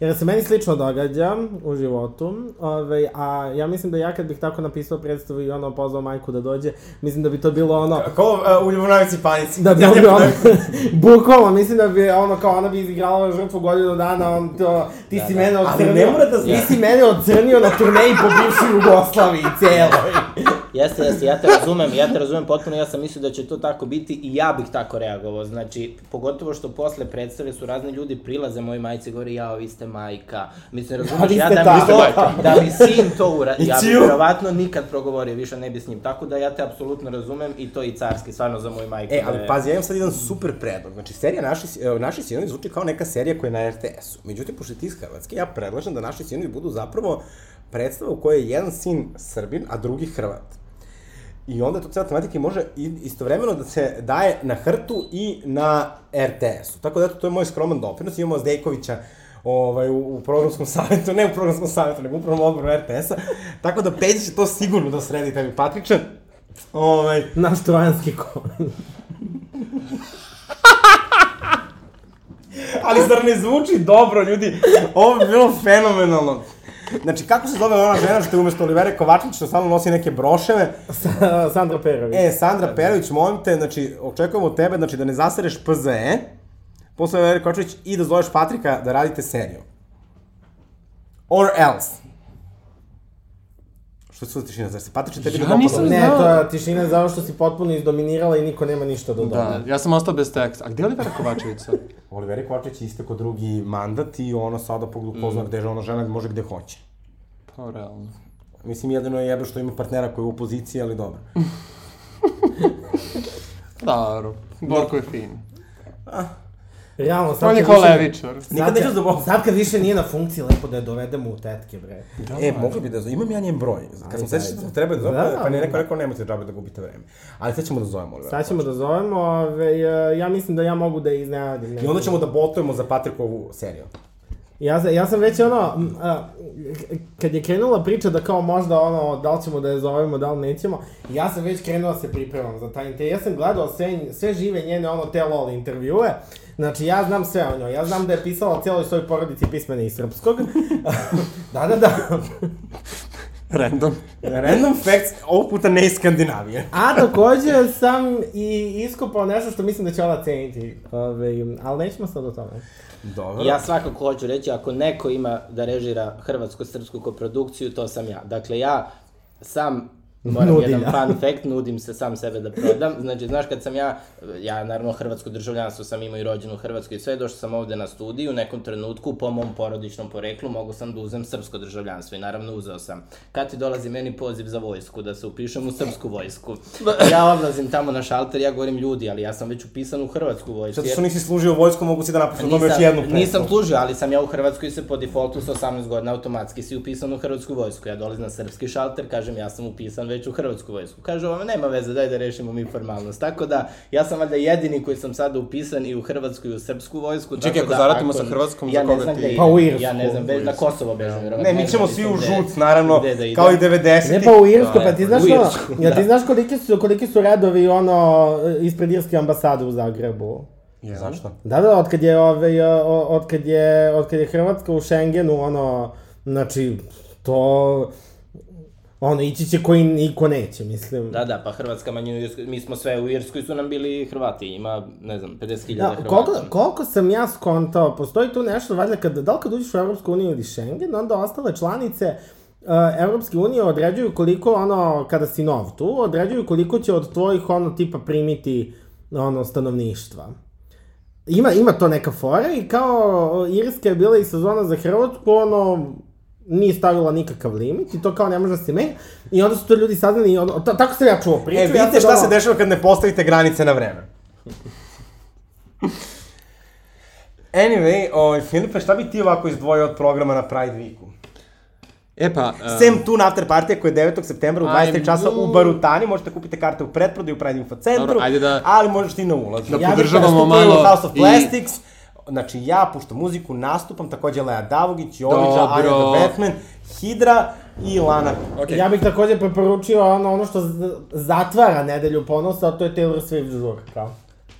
Jer se meni slično događa u životu, ovaj, a ja mislim da ja kad bih tako napisao predstavu i ono pozvao majku da dođe, mislim da bi to bilo ono, Kao uh, u Ljubonavici panici. Da bi on bio ono, bukvalno, mislim da bi ono kao ona bi izigrala žrtvu godinu dana, on to, ti si mene Ali ocrnio, ne mora da zna. ti si mene ocrnio na turneji po bivšoj Jugoslaviji celoj. Jeste, jeste, ja te razumem, ja te razumem potpuno, ja sam mislio da će to tako biti i ja bih tako reagovao, znači, pogotovo što posle predstave su razni ljudi prilaze mojoj majci i govore, jao, vi ste majka, mislim, razumeš, ja ste da mi to, da mi sin to ura, ja bih verovatno nikad progovorio, više ne bi s njim, tako da ja te apsolutno razumem i to i carski, stvarno za moju majku. E, da ali je- pazi, ja imam sad jedan super predlog. Znači, serija Naši, naši sinovi zvuči kao neka serija koja je na RTS-u. Međutim, pošto ti iz Hrvatske, ja predlažem da naši sinovi budu zapravo predstava u kojoj je jedan sin Srbin, a drugi Hrvat. I onda to cela tematika može istovremeno da se daje na hrtu i na RTS-u. Tako da, to je moj skroman doprinos. Imamo Zdejkovića ovaj, u, u programskom savjetu, ne u programskom savjetu, nego u upravnom odboru RTS-a. Tako da Peđa će to sigurno da sredi tebi, Patriče. Ovaj, Naš trojanski konj. Ali zar ne zvuči dobro, ljudi? Ovo bi bilo fenomenalno. Znači, kako se zove ona žena što je umesto Olivere Kovačić, što stalno nosi neke broševe? Sa- Sandra Perović. E, Sandra Perović, molim te, znači, očekujemo od tebe, znači, da ne zasereš PZE, posle Olivere Kovačić, i da zoveš Patrika da radite seriju. Or else. Što su tišina, zar se Patriče tebi Ja ne dopada? nisam Ne, to je tišina zato što si potpuno izdominirala i niko nema ništa da doda. Da, ja sam ostao bez teksta. A gde je Olivera Kovačević sad? Oliveri Kovačić je isteko drugi mandat i ona sada pogledu ko zna gde je ona žena, može gde hoće. Pa, realno. Mislim, jedino je jebe što ima partnera koji je u opoziciji, ali dobro. Dobro. Borko je fin. Realno, sad On je kad više- kolevičar. Nikad neću zaboraviti. Sad kad više nije na funkciji, lepo da je dovedemo u tetke, bre. E, mogli bi da zovem, imam ja njen broj. Kad sam sećao da smo treba da zovem, Da, pa mi je neko da. rekao nemojte džabe da gubite vreme. Ali sad ćemo da zovemo. Sad ćemo da zovemo, ove, ja mislim da ja mogu da iznenadim. I onda ćemo da botujemo za Patrikovu seriju. Ja, ja sam već ono, a, kad je krenula priča da kao možda ono, da li ćemo da je zovemo, da li nećemo, ja sam već krenuo da se pripremam za taj intervju. Ja sam gledao sve, sve žive njene ono te lol intervjue, znači ja znam sve o njoj, ja znam da je pisala cijeloj svojoj porodici pismene iz srpskog. da, da, da. Random. Random facts, ovog puta ne iz Skandinavije. A takođe sam i iskopao nešto što mislim da će ona ceniti. Ove, ali nećemo sad o tome. Dobro. Ja svakako hoću reći, ako neko ima da režira hrvatsko-srpsku koprodukciju, to sam ja. Dakle, ja sam moram Nudim jedan fun fact, nudim se sam sebe da prodam. Znači, znaš, kad sam ja, ja naravno hrvatsko državljanstvo sam imao i rođen u Hrvatskoj i sve, došao sam ovde na studiju, u nekom trenutku, po mom porodičnom poreklu, mogu sam da uzem srpsko državljanstvo i naravno uzeo sam. Kad ti dolazi meni poziv za vojsku, da se upišem u srpsku vojsku. Ja odlazim tamo na šalter, ja govorim ljudi, ali ja sam već upisan u hrvatsku vojsku. Zato jer- što nisi služio vojsku, mogu si da napišu o tome još jednu pesmu. nisam služio, ali sam ja u Hrvatskoj se po defaultu sa 18 godina automatski si upisan u Hrvatsku vojsku. Ja dolazim na srpski šalter, kažem ja sam upisan već u Hrvatsku vojsku. Kaže ovo, nema veze, daj da rešimo mi formalnost. Tako da, ja sam valjda jedini koji sam sada upisan i u Hrvatsku i u srpsku vojsku. Čekaj, ako da, zaratimo sa Hrvatskom, ja za koga ti-. Pa u Irsku. Ja ne znam, be, na Kosovo bežim. verovatno, Ne, mi ćemo svi u žuc, naravno, da kao i 90. Ne pa u Irsku, pa ti znaš Irsku, ja ti da. znaš koliki su, koliki su redovi ono, ispred Irske ambasade u Zagrebu? Zašto? Da, da, od kad je, ovaj, o- od kad je, od kad je Hrvatska u Schengenu, ono, znači, to, ono, ići će koji niko neće, mislim. Da, da, pa Hrvatska manjina u Irskoj, mi smo sve u Irskoj su nam bili Hrvati, ima, ne znam, 50.000 Da, Hrvata. koliko, koliko sam ja skontao, postoji tu nešto, valjda, kad, da li kad uđeš u Evropsku uniju ili Schengen, onda ostale članice uh, Evropske unije određuju koliko, ono, kada si nov tu, određuju koliko će od tvojih, ono, tipa primiti, ono, stanovništva. Ima, ima to neka fora i kao Irska je bila i sezona za Hrvatsku, ono, nije stavila nikakav limit i to kao ne može da se menja. I onda su to ljudi saznali i ono, tako sam ja čuo priču. E, ja vidite sad, šta se dešava kad ne postavite granice na vreme. Anyway, ovaj, Filipe, šta bi ti ovako izdvojio od programa na Pride Weeku? E pa... Uh, Sem tu na after partija koja je 9. septembra u 23 Ajde. časa u Barutani, možete kupiti karte u pretprodaju u Pride Info centru, Dobro, ajde da- ali možeš ti na ulaz. Da Ja podržavamo malo House of i- Plastics, Znači, ja puštam muziku, nastupam, takođe Lea Davugić, Jovića, Dobro. the Batman, Hidra i Lana. Okay. Ja bih takođe preporučio ono, ono što zatvara nedelju ponosa, a to je Taylor Swift žurka.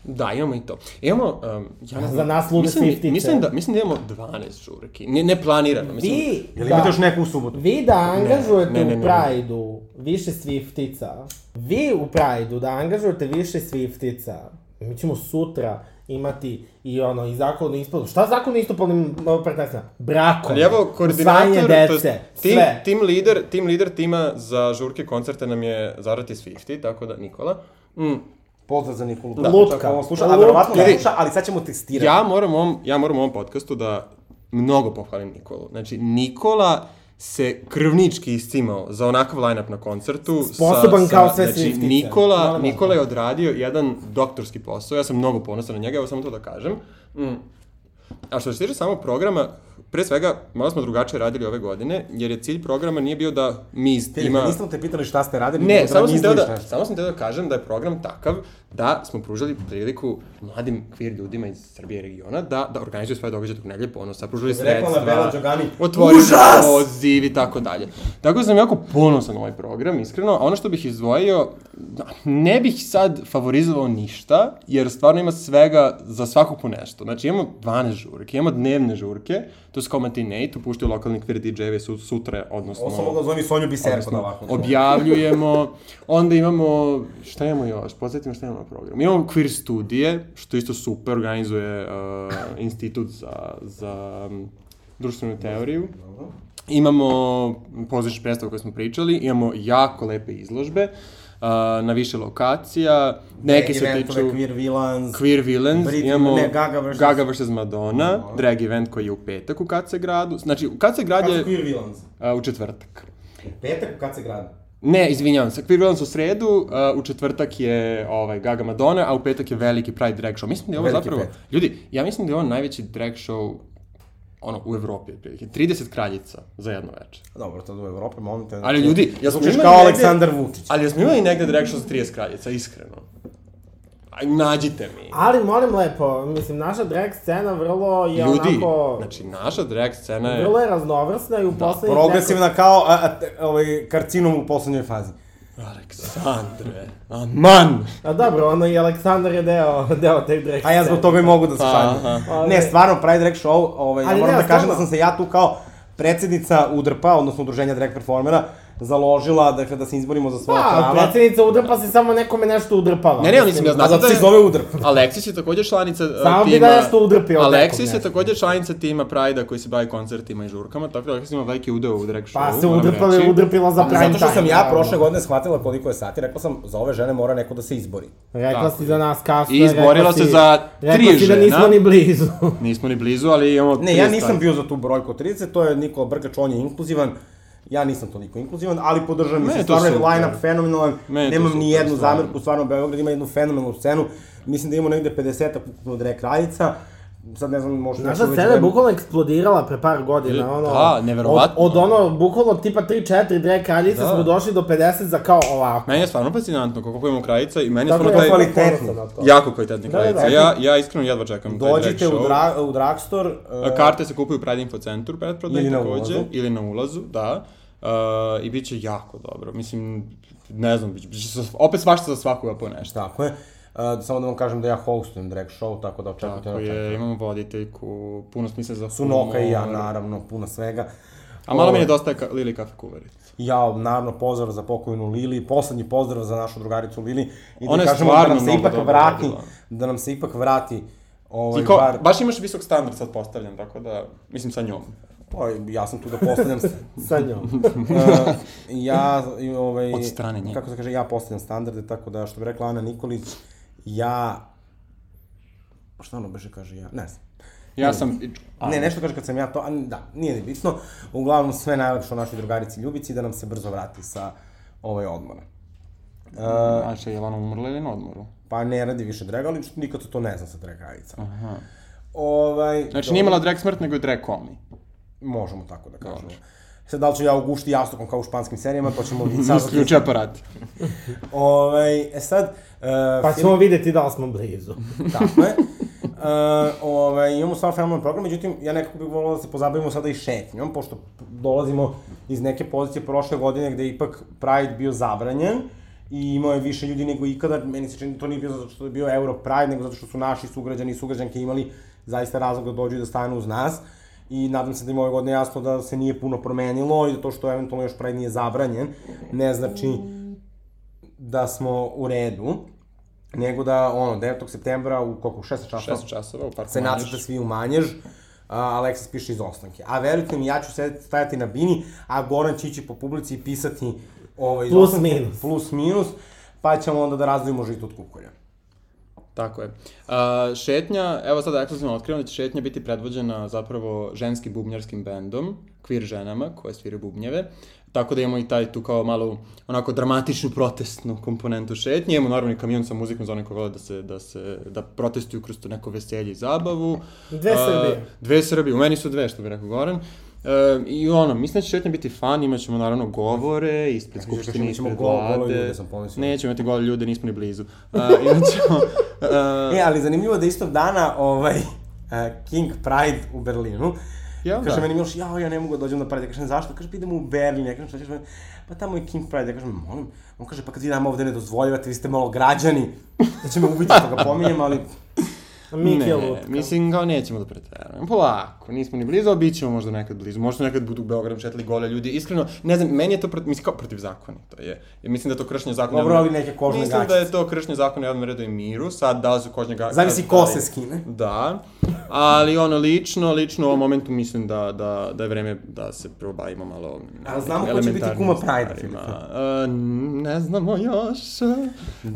Da, imamo i to. Imamo, um, ja ne Za znam, nas lude mislim, Swiftice. mislim da, mislim da imamo 12 žurki. Ne, ne planirano, mislim. Vi, Jel da, imate još neku u subotu? vi da angažujete ne, ne, u ne. Pride-u više Swiftica, vi u Pride-u da angažujete više Swiftica, mi ćemo sutra imati i ono, i zakon o ispolu. Šta zakon o istopolnim partnerstvima? Brakove, Ali evo, koordinator, usvajanje to dece, jest tim, sve. tim lider, tim lider tima za žurke koncerte nam je Zarati Swifty, tako da Nikola. Mm, Pozdrav za Nikolu. Da. Lutka. Ovo sluša, a Lutka. verovatno ne sluša, ali sad ćemo testirati. ja moram u ovom, ja moram u ovom podcastu da mnogo pohvalim Nikolu. Znači, Nikola se krvnički iscimao za onakav line-up na koncertu. Sposoban kao sve znači, Swiftice. Nikola, da- Nikola je odradio jedan doktorski posao, ja sam mnogo ponosan na njega, evo samo to da kažem. Mm. A što se tiče samog programa, pre svega, malo smo drugačije radili ove godine, jer je cilj programa nije bio da mi Filipe, ima... nismo te pitali šta ste radili, Ne, nego samo sam, teo da, samo sam teo da kažem da je program takav da smo pružali priliku mladim queer ljudima iz Srbije i regiona da, da organizuju svoje događaje tog nedelje ponosa, Rekla na sredstva, Bela Đogani, otvorili poziv i tako dalje. Tako da sam jako ponosan na ovaj program, iskreno. A ono što bih izdvojio, ne bih sad favorizovao ništa, jer stvarno ima svega za svakog po nešto. Znači imamo 12 žurke, imamo dnevne žurke, to su kao matinee, tu puštaju lokalni DJ-evi su, sutra, odnosno... Ovo sam mogla zove Sonju Biserko da ovako. objavljujemo, onda imamo, šta imamo još, podsjetimo šta imamo na programu. Imamo queer studije, što isto super, organizuje uh, institut za, za um, društvenu teoriju. Imamo pozorišne predstave koje smo pričali, imamo jako lepe izložbe uh, na više lokacija, neke se tiču... Queer Villains. Queer Villains, Britney- imamo ne, Gaga vs. Gaga vs. Madonna, drag event koji je u petak u Kace gradu. Znači, u Kace grad je su Queer Villains? uh, u četvrtak. Petak, kad se grada? Ne, izvinjavam se, Queer Villains u sredu, uh, u četvrtak je ovaj, Gaga Madonna, a u petak je veliki Pride drag show. Mislim da je ovo Veliki zapravo... petak. Ljudi, ja mislim da je ovo najveći drag show ono, u Evropi, otprilike. 30 kraljica za jedno večer. Dobro, to je u Evropi, molim te. Ali ljudi, ja sam Zvučiš imao kao negde- Aleksandar Vučić. Ali jesmo imali negde drag show za 30 kraljica, iskreno. Aj, nađite mi. Ali molim lepo, mislim, naša drag scena vrlo je Ljudi, onako... znači, naša drag scena je... Vrlo je raznovrsna i u poslednjih Progresivna kao a, a, ovaj, karcinom u poslednjoj fazi. Aleksandre, aman! A dobro, ono i Aleksandar je deo, deo te drag A ja zbog toga i mogu da se šalim. Ne, stvarno, Pride Drag Show, ovaj, ja Ali moram ne, da kažem da sam se ja tu kao predsednica UDRP-a, odnosno Udruženja drag performera, založila, dakle, da se izborimo za svoja Pa, prava. predsjednica udrpa se samo nekome nešto udrpava. Ne, ne, mislim, ja znam zato da se zove udrp. Aleksis je također članica Samo bi tima... da nešto udrpi od Aleksis je nešto. također članica tima Pride-a koji se bavi koncertima i žurkama, tako da Aleksis ima veliki udeo u drag show. Pa se udrpala i udrpila za time. Zato što sam ja naravno. prošle godine shvatila koliko je sati, rekla sam, za ove žene mora neko da se izbori. Rekla si za nas kasno. I izborila se za tri Rekla si da žena. nismo ni blizu. Nismo ni blizu, ali imamo... Ne, ja nisam bio za tu brojku od 30, to je Nikola Brkač, on je inkluzivan. Ja nisam toliko inkluzivan, ali podržavam je to stvarno je line-up fenomenalan, je nemam ni jednu zamerku, stvarno Beograd ima jednu fenomenalnu scenu, mislim da imamo negde 50 ukupno drag kraljica, sad ne znam, možda Naša neko već scena je bukvalno eksplodirala pre par godina, ono... Da, neverovatno. Od, od ono, bukvalno tipa 3-4 drag kraljice Da. smo došli do 50 za kao ovako. Meni je stvarno fascinantno koliko imamo kraljica i meni je Tako stvarno je, taj... kvalitet- kvalitetni. ponosan na to. Jako kvalitetni Da, da, da. Ja, ja iskreno jedva čekam taj drag Dođite u, show. dra, u drugstore, A uh, Karte se kupuju u Pride Info centru, pretprodaj takođe, ili na ulazu, da. Uh, I bit će jako dobro. Mislim, ne znam, bit će, bit će opet svašta za svakoga po nešto. tako je. Uh, samo da vam kažem da ja hostujem drag show, tako da očekujte Tako na je, čekaju. imamo voditeljku, puno smisla za Sunoka i ja, humor. naravno, puno svega. A malo mi Ovaj, nedostaje ka, Lili kafe kuvarica. Ja, naravno, pozdrav za pokojnu Lili, poslednji pozdrav za našu drugaricu Lili. I da Ona je kažemo da nam se ipak vrati, radila. da nam se ipak vrati ovaj, Ti ko, bar... baš imaš visok standard sad postavljen, tako da, mislim sa njom. Pa, ja sam tu da postavljam... Sa njom. uh, ja, ovaj... Od strane nje. Kako se kaže, ja postavljam standarde, tako da, što bi rekla Ana Nikolić, ja... Pa šta ono beže kaže ja? Ne znam. Ja sam... A, Ne, nešto kaže kad sam ja to, a da, nije ni bitno. Uglavnom sve najlepše o našoj drugarici Ljubici da nam se brzo vrati sa ovaj odmora. Uh, A še, je li ona umrla ili na odmoru? pa ne radi više drega, ali nikad se to ne zna sa dragajicama. Aha. Ovaj, Znači nije imala drag smrt, nego je drag komi. Možemo tako da kažemo. Sad, da li ću ja ugušti jastukom kao u španskim serijama, to ćemo vidjeti sad. Isključi aparat. Ovaj, e sad... Uh, Pa ćemo vidjeti da li smo blizu. Tako je. Uh, ovaj, imamo stvarno fenomenalan program, međutim, ja nekako bih volao da se pozabavimo sada i šetnjom, pošto dolazimo iz neke pozicije prošle godine gde je ipak Pride bio zabranjen i imao je više ljudi nego ikada, meni se čini da to nije bio zato što je bio Euro Pride, nego zato što su naši sugrađani i sugrađanke imali zaista razlog da dođu i da stanu uz nas. I nadam se da im ove godine jasno da se nije puno promenilo i da to što eventualno još Pride nije zabranjen, ne znači da smo u redu, nego da, ono, 9. septembra u koliko, 16 časova, 6 časova u parku se nacrta svi u manjež, a Aleksis piše izostanke. A verujte mi, ja ću sedeti, stajati na bini, a Goran će ići po publici i pisati ovaj, Plus, izostanke, minus. Plus minus, pa ćemo onda da razdvojimo žito od kukolja. Tako je. A, šetnja, evo sada ekskluzivno otkrivam da će šetnja biti predvođena zapravo ženskim bubnjarskim bendom, queer ženama koje sviraju bubnjeve. Tako da imamo i taj tu kao malo onako dramatičnu protestnu komponentu šetnje. Imamo naravno i kamion sa muzikom za one koji vole da se, da se, da protestuju kroz to neko veselje i zabavu. Dve A, Srbije. Dve Srbije, u meni su dve, što bi rekao Goran. E, I ono, mislim da će šetnja biti fan, imat ćemo naravno govore ispred Kažeš, skupštine, ispred vlade. gole ljude, sam pomislio. Nećemo imati gole ljude, nismo ni blizu. Uh, imat ćemo... Uh, E, ali zanimljivo da istog dana ovaj, uh, King Pride u Berlinu, Ja, kaže da. meni Miloš, jao, ja ne mogu da dođem na Pride, ja kažem, zašto? Kaže, pa idemo u Berlin, ja kažem, šta ćeš, pa tamo je King Pride, ja kažem, molim, on kaže, pa kad vi nama ovde ne dozvoljavate, vi ste malo građani, da će me ubiti što ga pominjem, ali Je ne, lutka. mislim, kao nećemo da preterujemo. Polako, nismo ni blizu, a bit ćemo možda nekad blizu. Možda nekad budu u Beogradu šetali gole ljudi. Iskreno, ne znam, meni je to protiv, mislim, kao protiv zakona. To je, ja mislim da je to kršenje zakona. Dobro, ali neke kožne Mislim da gaćice. je to kršenje zakona u javnom redu i miru. Sad, da li su kožne gaćice... zavisi ko se skine. Da, ali ono, lično, lično u ovom momentu mislim da, da, da je vreme da se probavimo malo A znamo ko će biti kuma. Filipe? Uh, ne znamo još. Uh,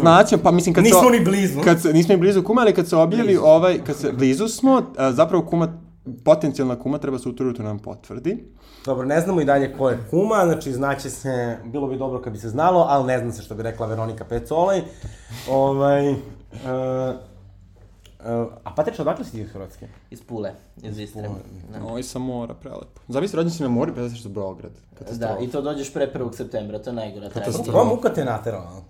znaćemo, pa mislim kad se... Nismo ni blizu. Kad se, nismo ni blizu kuma, ali kad se objavi ovaj, kad se, blizu smo, a, zapravo kuma, potencijalna kuma treba se utorutu nam potvrdi. Dobro, ne znamo i dalje ko je kuma, znači znaće se, bilo bi dobro kad bi se znalo, ali ne zna se što bi rekla Veronika Pecolej. Ovaj, uh, uh, a Patrič, odakle si ti iz Hrvatske? Iz Pule, iz Istre. Da. Oj, sa mora, prelepo. Zavisi, rođen si na mori, pa za Beograd. Da, Katastrofa. i to dođeš pre 1. septembra, to je najgora Katastrofa. Koja muka te naterala?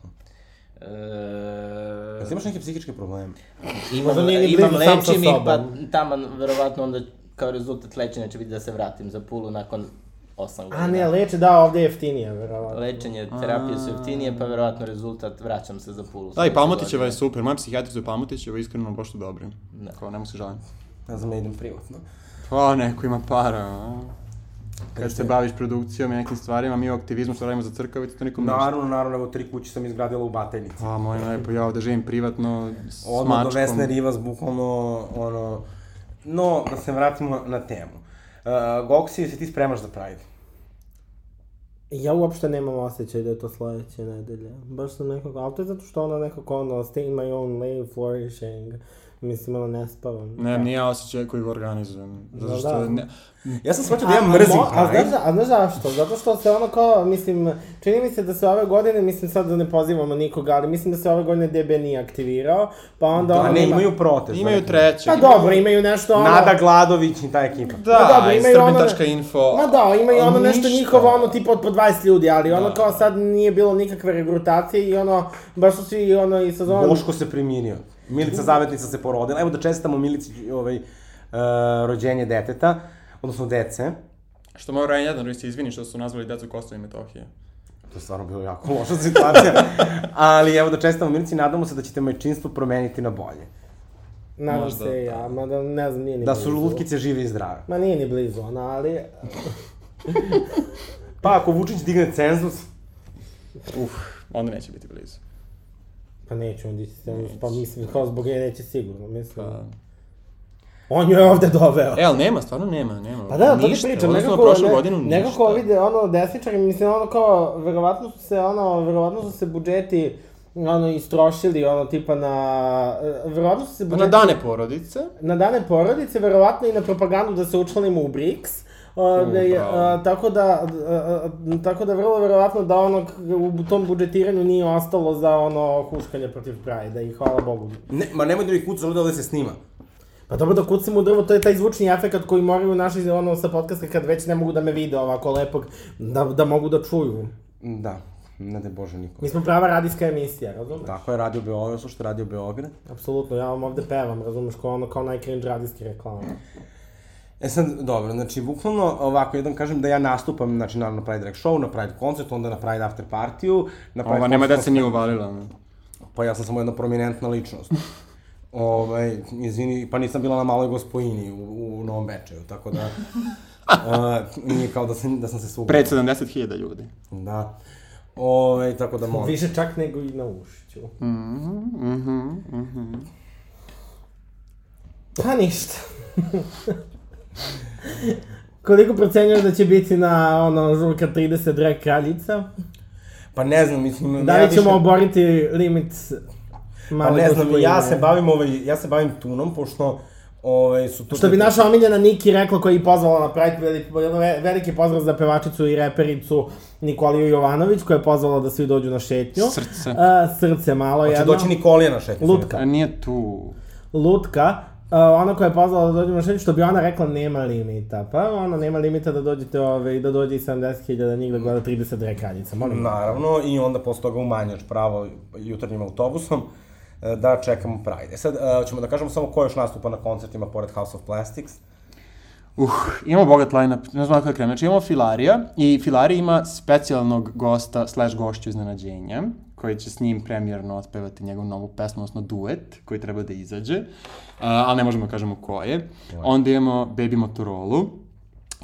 E, Jesi imaš neke psihičke probleme? imam, nije ni imam sa lečim ih, pa taman, verovatno onda kao rezultat lečenja će biti da se vratim za Pulu nakon 8 godina. A ne, leče, da, ovde je jeftinije, verovatno. Lečenje, terapije su jeftinije, pa verovatno rezultat vraćam se za Pulu. Da, i Palmotićeva je super, moja psihijatrica je Palmotićeva, iskreno baš su dobri. Da. Kao, nemo se žalim. Ja znam, ja idem privatno. Pa, neko ima para, a? kad se baviš produkcijom i nekim stvarima, mi u aktivizmu što radimo za crkavicu, to nikom ništa. Naravno, naravno, evo tri kuće sam izgradila u Batajnici. A, moj lepo, ja ovde živim privatno, s Odmah do mačkom. Vesne Rivas, bukvalno, ono... No, da se vratimo na temu. Uh, Goksi, se ti spremaš za Pride? Ja uopšte nemam osjećaj da je to sledeće nedelje. Baš sam nekako, ali to je zato što ono nekako ono, stay in my own lane, flourishing. Mislim, ono, ne spavam. Ne, nije ja osjećaj koji ga organizujem. Zato Da, što... da. Ne, Ja sam shvatio da ja mrzim mo- a, Pride. znaš, a znaš zašto? Zato što se ono kao, mislim, čini mi se da se ove godine, mislim sad da ne pozivamo nikoga, ali mislim da se ove godine DB nije aktivirao, pa onda Da, ono ne, imaju protest. imaju da. treće. Pa dobro, imaju nešto ono... Nada Gladović i ta ekipa. Da, Ma dobro, imaju ono- srbin.info. Ma da, imaju ono nešto ništa. njihovo, ono tipa od po 20 ljudi, ali ono Da. kao sad nije bilo nikakve regrutacije i ono, baš su svi ono i sezon... Boško se primirio. Milica Zavetnica se porodila. Evo da čestitamo Milici ovaj, uh, rođenje deteta, odnosno dece. Što mora jedan da se izvini što su nazvali decu Kosova i Metohije. To je stvarno bilo jako loša situacija. Ali evo da čestitamo Milici, nadamo se da ćete majčinstvo promeniti na bolje. Nadam Možda, se i ja, mada ne znam, nije ni Da blizu. su lutkice žive i zdrave. Ma nije ni blizu, ona, ali... Pa ako Vučić digne cenzus, Uf, onda neće biti blizu. Pa neću on dići se, pa mislim, kao zbog nje neće sigurno, mislim. Pa... On ju je ovde doveo. E, ali nema, stvarno nema, nema. Pa da, to ti pričam, nekako, ne, godinu nekako vide, ono, desničari, mislim, ono kao, verovatno su se, ono, verovatno su se budžeti, ono, istrošili, ono, tipa na, verovatno su se Pa budžeti... na dane porodice, na dane porodice, verovatno i na propagandu da se učlanimo u BRICS. A, tako da, tako da vrlo verovatno da ono u tom budžetiranju nije ostalo za ono huškanje protiv Pride-a i hvala Bogu. ne, ma nemoj da ih kucu, ovde ovde se snima. Pa dobro da kucamo u drvo, to je taj zvučni efekt koji moraju naši ono sa podcasta kad već ne mogu da me vide ovako lepog, da, da mogu da čuju. Da, ne da Bože niko. Mi smo prava radijska emisija, razumeš? Tako je radio Beograd, slušajte radio Beograd. Apsolutno, ja vam ovde pevam, razumeš, kao ono, kao najcringe radijski reklama. E sad, dobro, znači, bukvalno ovako, jedan kažem da ja nastupam, znači, naravno, na Pride Drag Show, na Pride koncertu, onda na Pride After Partiju, na Pride ova nema da se nije uvalila. ne. Pa ja sam samo jedna prominentna ličnost. Ovaj, izvini, pa nisam bila na maloj gospojini u, u Novom Bečeju, tako da... uh, nije kao da, sam, da sam se svugao. Pred 70.000 ljudi. Da. Ovaj, tako da molim. Više čak nego i na ušću. Mhm, mhm, mhm. Pa ništa. Koliko procenjuješ da će biti na ono žurka 30 drag kraljica? Pa ne znam, mislim... Da ja li ćemo više- oboriti limit Pa male ne znam, ja se bavim, ovaj, ja se bavim tunom, pošto ovaj, su to... Što bi naša omiljena Niki rekla koja je i pozvala na Pride, veliki, ve- veliki pozdrav za pevačicu i repericu Nikoliju Jovanović koja je pozvala da svi dođu na šetnju. Srce. A, srce malo Hoće jedno. doći Nikolija na šetnju. Lutka. A nije tu. Lutka, uh, ona koja je pozvala da dođemo na što bi ona rekla nema limita. Pa ona nema limita da dođete ove, da dođe i 70.000 njih da gleda 30 drag kraljica. Molim. Naravno, i onda posle toga umanjaš pravo jutarnjim autobusom e, da čekamo Pride. Sad, e, ćemo da kažemo samo ko još nastupa na koncertima pored House of Plastics. Uh, imamo bogat line-up, ne znam kako da krenem. Znači imamo Filarija i Filarija ima specijalnog gosta slash gošću iznenađenja koji će s njim premijerno otpevati njegovu novu pesmu, odnosno duet koji treba da izađe, uh, ali ne možemo da kažemo ko je. Onda imamo Baby Motorola,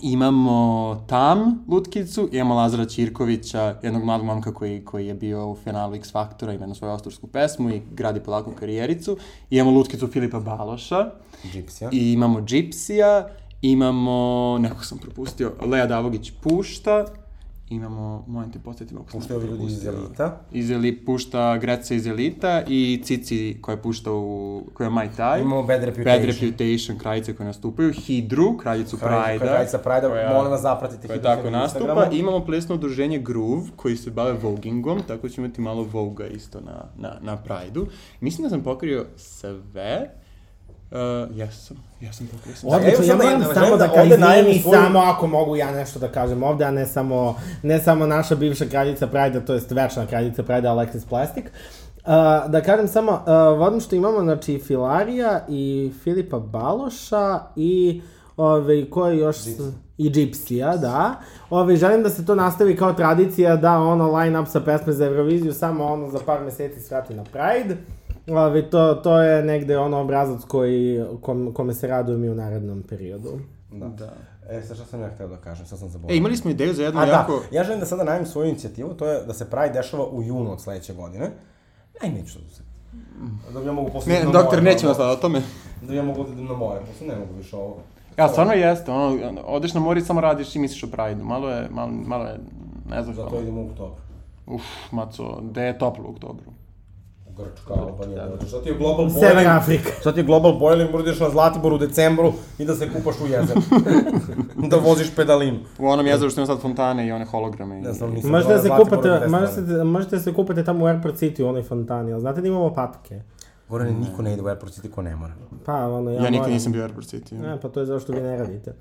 imamo Tam Lutkicu, imamo Lazara Ćirkovića, jednog mladog momka koji, koji je bio u finalu X Faktora, ima jednu svoju autorsku pesmu i gradi polako karijericu. I imamo Lutkicu Filipa Baloša, Gypsy. I imamo Gypsija, imamo, nekog sam propustio, Lea Davogić pušta, imamo, molim te, sam Puštaju ovi ljudi iz. Elita. Iz Eli, pušta Greca iz Elita i Cici koja pušta u, koja je Mai Tai. Imamo Bad Reputation. Bad Reputation, kraljice koje nastupaju, Hidru, kraljicu Prajda. kraljica Prajda, koja- molim vas zapratite Hidru tako na nastupa. Instagramu. I imamo plesno udruženje Groove, koji se bave vogingom, tako ćemo imati malo voga isto na, na, na Prajdu. Mislim da sam pokrio sve. Uh, jesam, jesam sve. Odlično, ja moram da- samo da- da da ovde najavim svoju- samo ako mogu ja nešto da kažem ovde, a ne samo, ne samo naša bivša kraljica Prajda, to jest večna kraljica Prajda Alexis Plastic. Uh, da kažem samo, uh, vodim što imamo, znači, Filarija i Filipa Baloša i Ove, ko je još... s- I Gypsija, da. Ove, želim da se to nastavi kao tradicija da ono line-up sa pesme za Euroviziju samo ono za par meseci svrati na Pride. Ove, to, to je negde ono obrazac koji, kom, kome se radujem i u narednom periodu. Da. Da. E, sad šta sam ja htio da kažem, sad sam zaboravio. E, imali smo ideju za jednu A da, jako... ja želim da sada najavim svoju inicijativu, to je da se Pride dešava u junu od sledeće godine. Aj, neću sad uzeti. Da bi ja mogu posle Ne, na doktor, more, nećemo ono, sad o tome. Da bi ja mogu da idem na more, posle ne mogu više ovo. Ja, stvarno jeste, ono, odeš na more i samo radiš i misliš o Pride-u. Malo je, malo, malo je, ne znam Zato idemo u oktobru. Uf, maco, gde je toplo u oktobru? Grčka, Albanija, da. Znači, šta ti je global boiling? Afrika. Šta ti je global boiling, moraš da ideš na Zlatibor u decembru i da se kupaš u jezeru. da voziš pedalinu. U onom jezeru što ima sad fontane i one holograme. i- Ne znam, nisam Možete da se Zlatibor kupate, možete, možete da se kupate tamo u Airport City u onoj fontani, ali znate da imamo patke? Gorane, niko ne ide u Airport City ko ne mora. Pa, ono, ja, Ja nikad nisam bio u Airport City. Ne, pa to je zašto vi ne radite.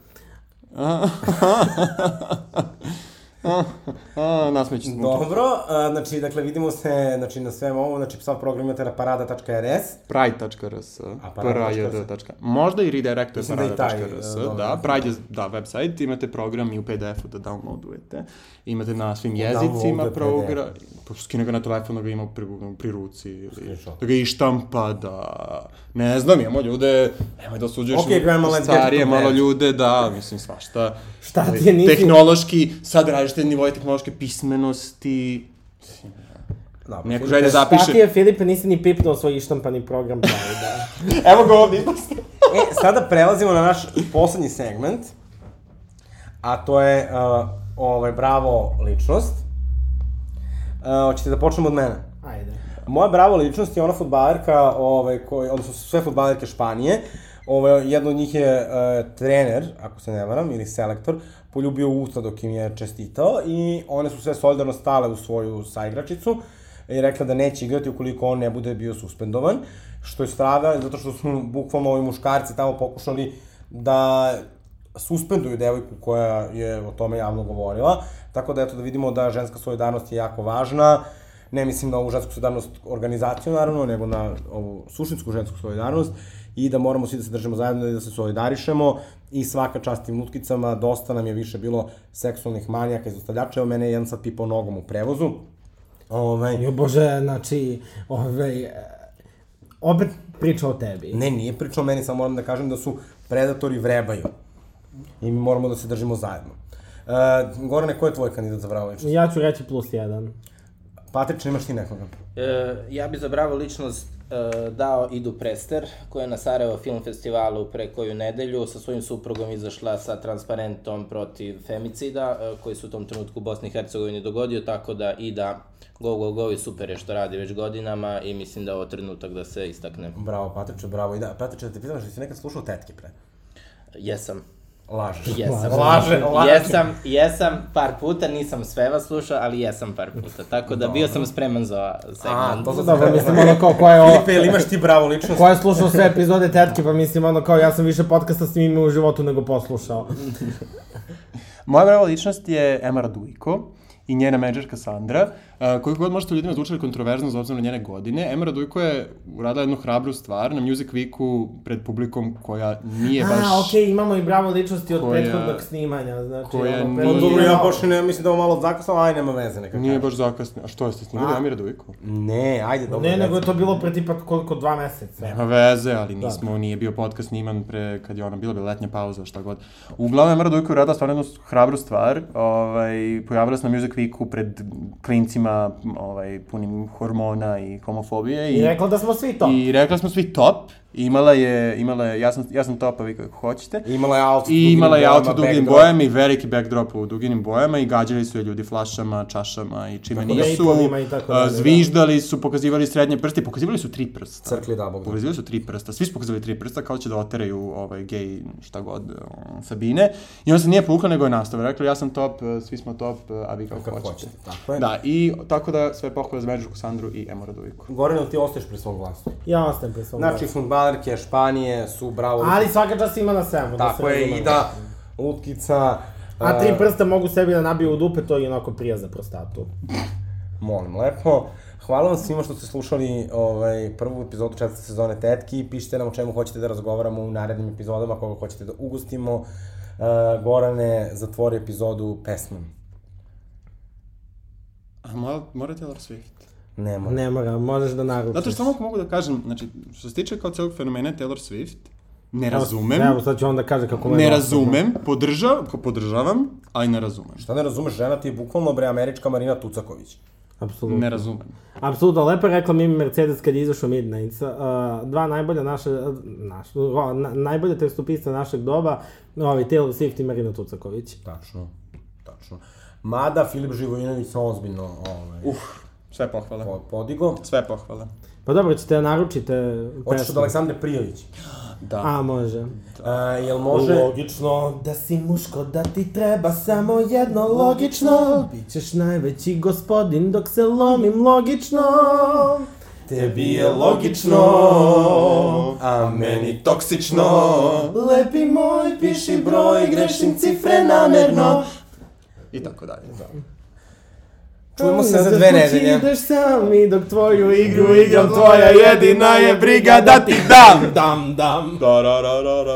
A, nasmeću se. Dobro, a, znači, dakle, vidimo se, znači, na svem ovom, znači, sav program imate na parada.rs. Pride.rs, A, parada.rs. pride.rs. Možda i redirector da parada.rs, e, da, ne Pride je, da, website, imate program i u PDF-u da downloadujete. Imate na svim jezicima Downloaduje program, pa skine ga na telefon da ga ima pri, pri ruci, ili da ga ištampa, da, ne znam, imamo ljude, nemoj da osuđuješ Ok, grandma, starije malo ljude, da, mislim, svašta. Šta Ali ti je nisi- Tehnološki, sad različite nivoje tehnološke pismenosti, Da, neko želje da zapiše. Ti je, Filipe, nisi ni pipnuo svoj ištampani program Pride-a. Evo ga ovdje. E, sada prelazimo na naš poslednji segment, a to je, uh, ovaj, bravo ličnost. Uh, hoćete da počnemo od mene? Ajde. Moja bravo ličnost je ona futbalerka, ovaj, koji, odnosno sve futbalerke Španije. Ovaj, jedna od njih je uh, trener, ako se ne varam, ili selektor, poljubio usta dok im je čestitao i one su sve solidarno stale u svoju saigračicu i rekla da neće igrati ukoliko on ne bude bio suspendovan, što je strava, zato što su bukvalno ovi muškarci tamo pokušali da suspenduju devojku koja je o tome javno govorila, tako da eto da vidimo da ženska solidarnost je jako važna, ne mislim na ovu žensku solidarnost organizaciju naravno, nego na ovu suštinsku žensku solidarnost i da moramo svi da se držimo zajedno i da se solidarišemo i svaka čast tim lutkicama, dosta nam je više bilo seksualnih manijaka i zostavljača, evo mene je jedan sad pipao nogom u prevozu. Ovaj, Jo bože, znači, ovaj, e, opet priča o tebi. ne, nije pričao o meni, samo moram da kažem da su predatori vrebaju. I mi moramo da se držimo zajedno. Uh, Gorane, ko je tvoj kandidat za bravo ličnost? Ja ću reći plus jedan. Patrič, imaš ti nekoga? E, ja bi za bravo ličnost e, dao Idu Prester, koja je na Sarajevo Film Festivalu pre koju nedelju sa svojim suprugom izašla sa transparentom protiv femicida, e, koji se u tom trenutku u Bosni i Hercegovini dogodio, tako da Ida go, go, go i super je što radi već godinama i mislim da je ovo trenutak da se istakne. Bravo, Patriče, bravo. I da, Patriče, da te pitam, što si nekad slušao tetke pre? Jesam. Lažeš. Jesam. Laže, laže. Jesam, jesam par puta, nisam sve vas slušao, ali jesam par puta. Tako da bio sam spreman za segment. A, to sam Dobro, mislim ono kao ko je ovo... Filipe, ili imaš ti bravo ličnost? Ko je slušao sve epizode Tetke, pa mislim ono kao ja sam više podcasta s njim u životu nego poslušao. Moja brava ličnost je Emma Radujko i njena menadžerka Sandra, uh, koju god možete ljudima zvučali kontroverzno za obzirom na njene godine. Emma Radujko je uradila jednu hrabru stvar na Music Weeku pred publikom koja nije baš... A, okej, imamo i bravo ličnosti od Koja- prethodnog snimanja, znači... koja ono, nije- dobro, ja baš ne mislim da ovo malo zakasno, aj nema veze neka Nije baš zakasno. A što jeste snimali A. Emma Radujko? Ne, ajde, dobro. Ne, nego je to bilo pre tipa koliko, dva meseca. Nema veze, ali nismo, nije bio podcast sniman pre, kad je ona bila, bila letnja pauza, šta god. Uglavnom, Emma Radujko je uradila stvarno jednu hrabru stvar, ovaj, pojavila se na Music Weeku pred klincima, ovaj, punim hormona i homofobije. I rekla da smo svi to. I rekla smo svi top, imala je, imala je, ja sam, ja sam top, a vi kako hoćete. Imala je outfit I imala je auto dugim bojama, i veliki backdrop u duginim bojama i gađali su je ljudi flašama, čašama i čime Tako da nisu. ipovima i tako da. Zviždali su, pokazivali srednje prste, pokazivali su tri prsta. Crkli da, Bog da. Pokazivali su tri prsta, svi su pokazali tri prsta kao će da oteraju ovaj gej šta god um, Sabine. I on se nije povukla nego je nastavio. Rekla ja sam top, uh, svi smo top, uh, a vi kako, Kako hoćete. hoćete, tako je. Da, i tako da sve pohvale za Međušku Sandru i Emo Radujko. Gorane, ili ti ostaješ pri svom glasu? Ja ostajem pri svom Znači, glasu. Futbalerke Španije su bravo... Ali svaka čast ima na svemu. da Tako se je, i da, lutkica... A tri e, prsta mogu sebi da nabiju u dupe, to je onako prija za prostatu. Molim lepo. Hvala vam svima što ste slušali ovaj, prvu epizodu četvrte sezone Tetki. Pišite nam o čemu hoćete da razgovaramo u narednim epizodama, koga hoćete da ugostimo. Uh, Gorane, zatvori epizodu pesmom. A mora, mora Taylor Swift. Nema. Ne mora, možeš da naručiš. Zato što samo mogu da kažem, znači, što se tiče kao celog fenomena Taylor Swift, ne razumem, Evo, sad ću onda kaže kako mu je ne razumem, podrža, podržavam, ali ne razumem. Šta ne razumeš, žena ti je bukvalno bre američka Marina Tucaković. Apsolutno. Ne razumem. Apsolutno, lepo rekla Mimi Mercedes kad je izašao Midnights. Uh, dva najbolja naše, naš, na, najbolje tekstopisa našeg doba, ovi Taylor Swift i Marina Tucaković. Tačno, tačno. Mada Filip Živojinović se ozbiljno ovaj, Uf, sve pohvale. po- podigo. Sve pohvale. Pa dobro, ćete da naručite Hoćeš pesmu. od Aleksandre Prijović. Da. A, može. A, jel može... Logično da si muško, da ti treba samo jedno logično. Bićeš najveći gospodin dok se lomim logično. Tebi je logično, a meni toksično. Lepi moj, piši broj, grešim cifre namerno. I tako dalje. Čujemo se za dve nedelje. Ideš sam i dok tvoju igru igram, tvoja jedina je briga da ti dam. Dam, dam. Da, da, da, da, da.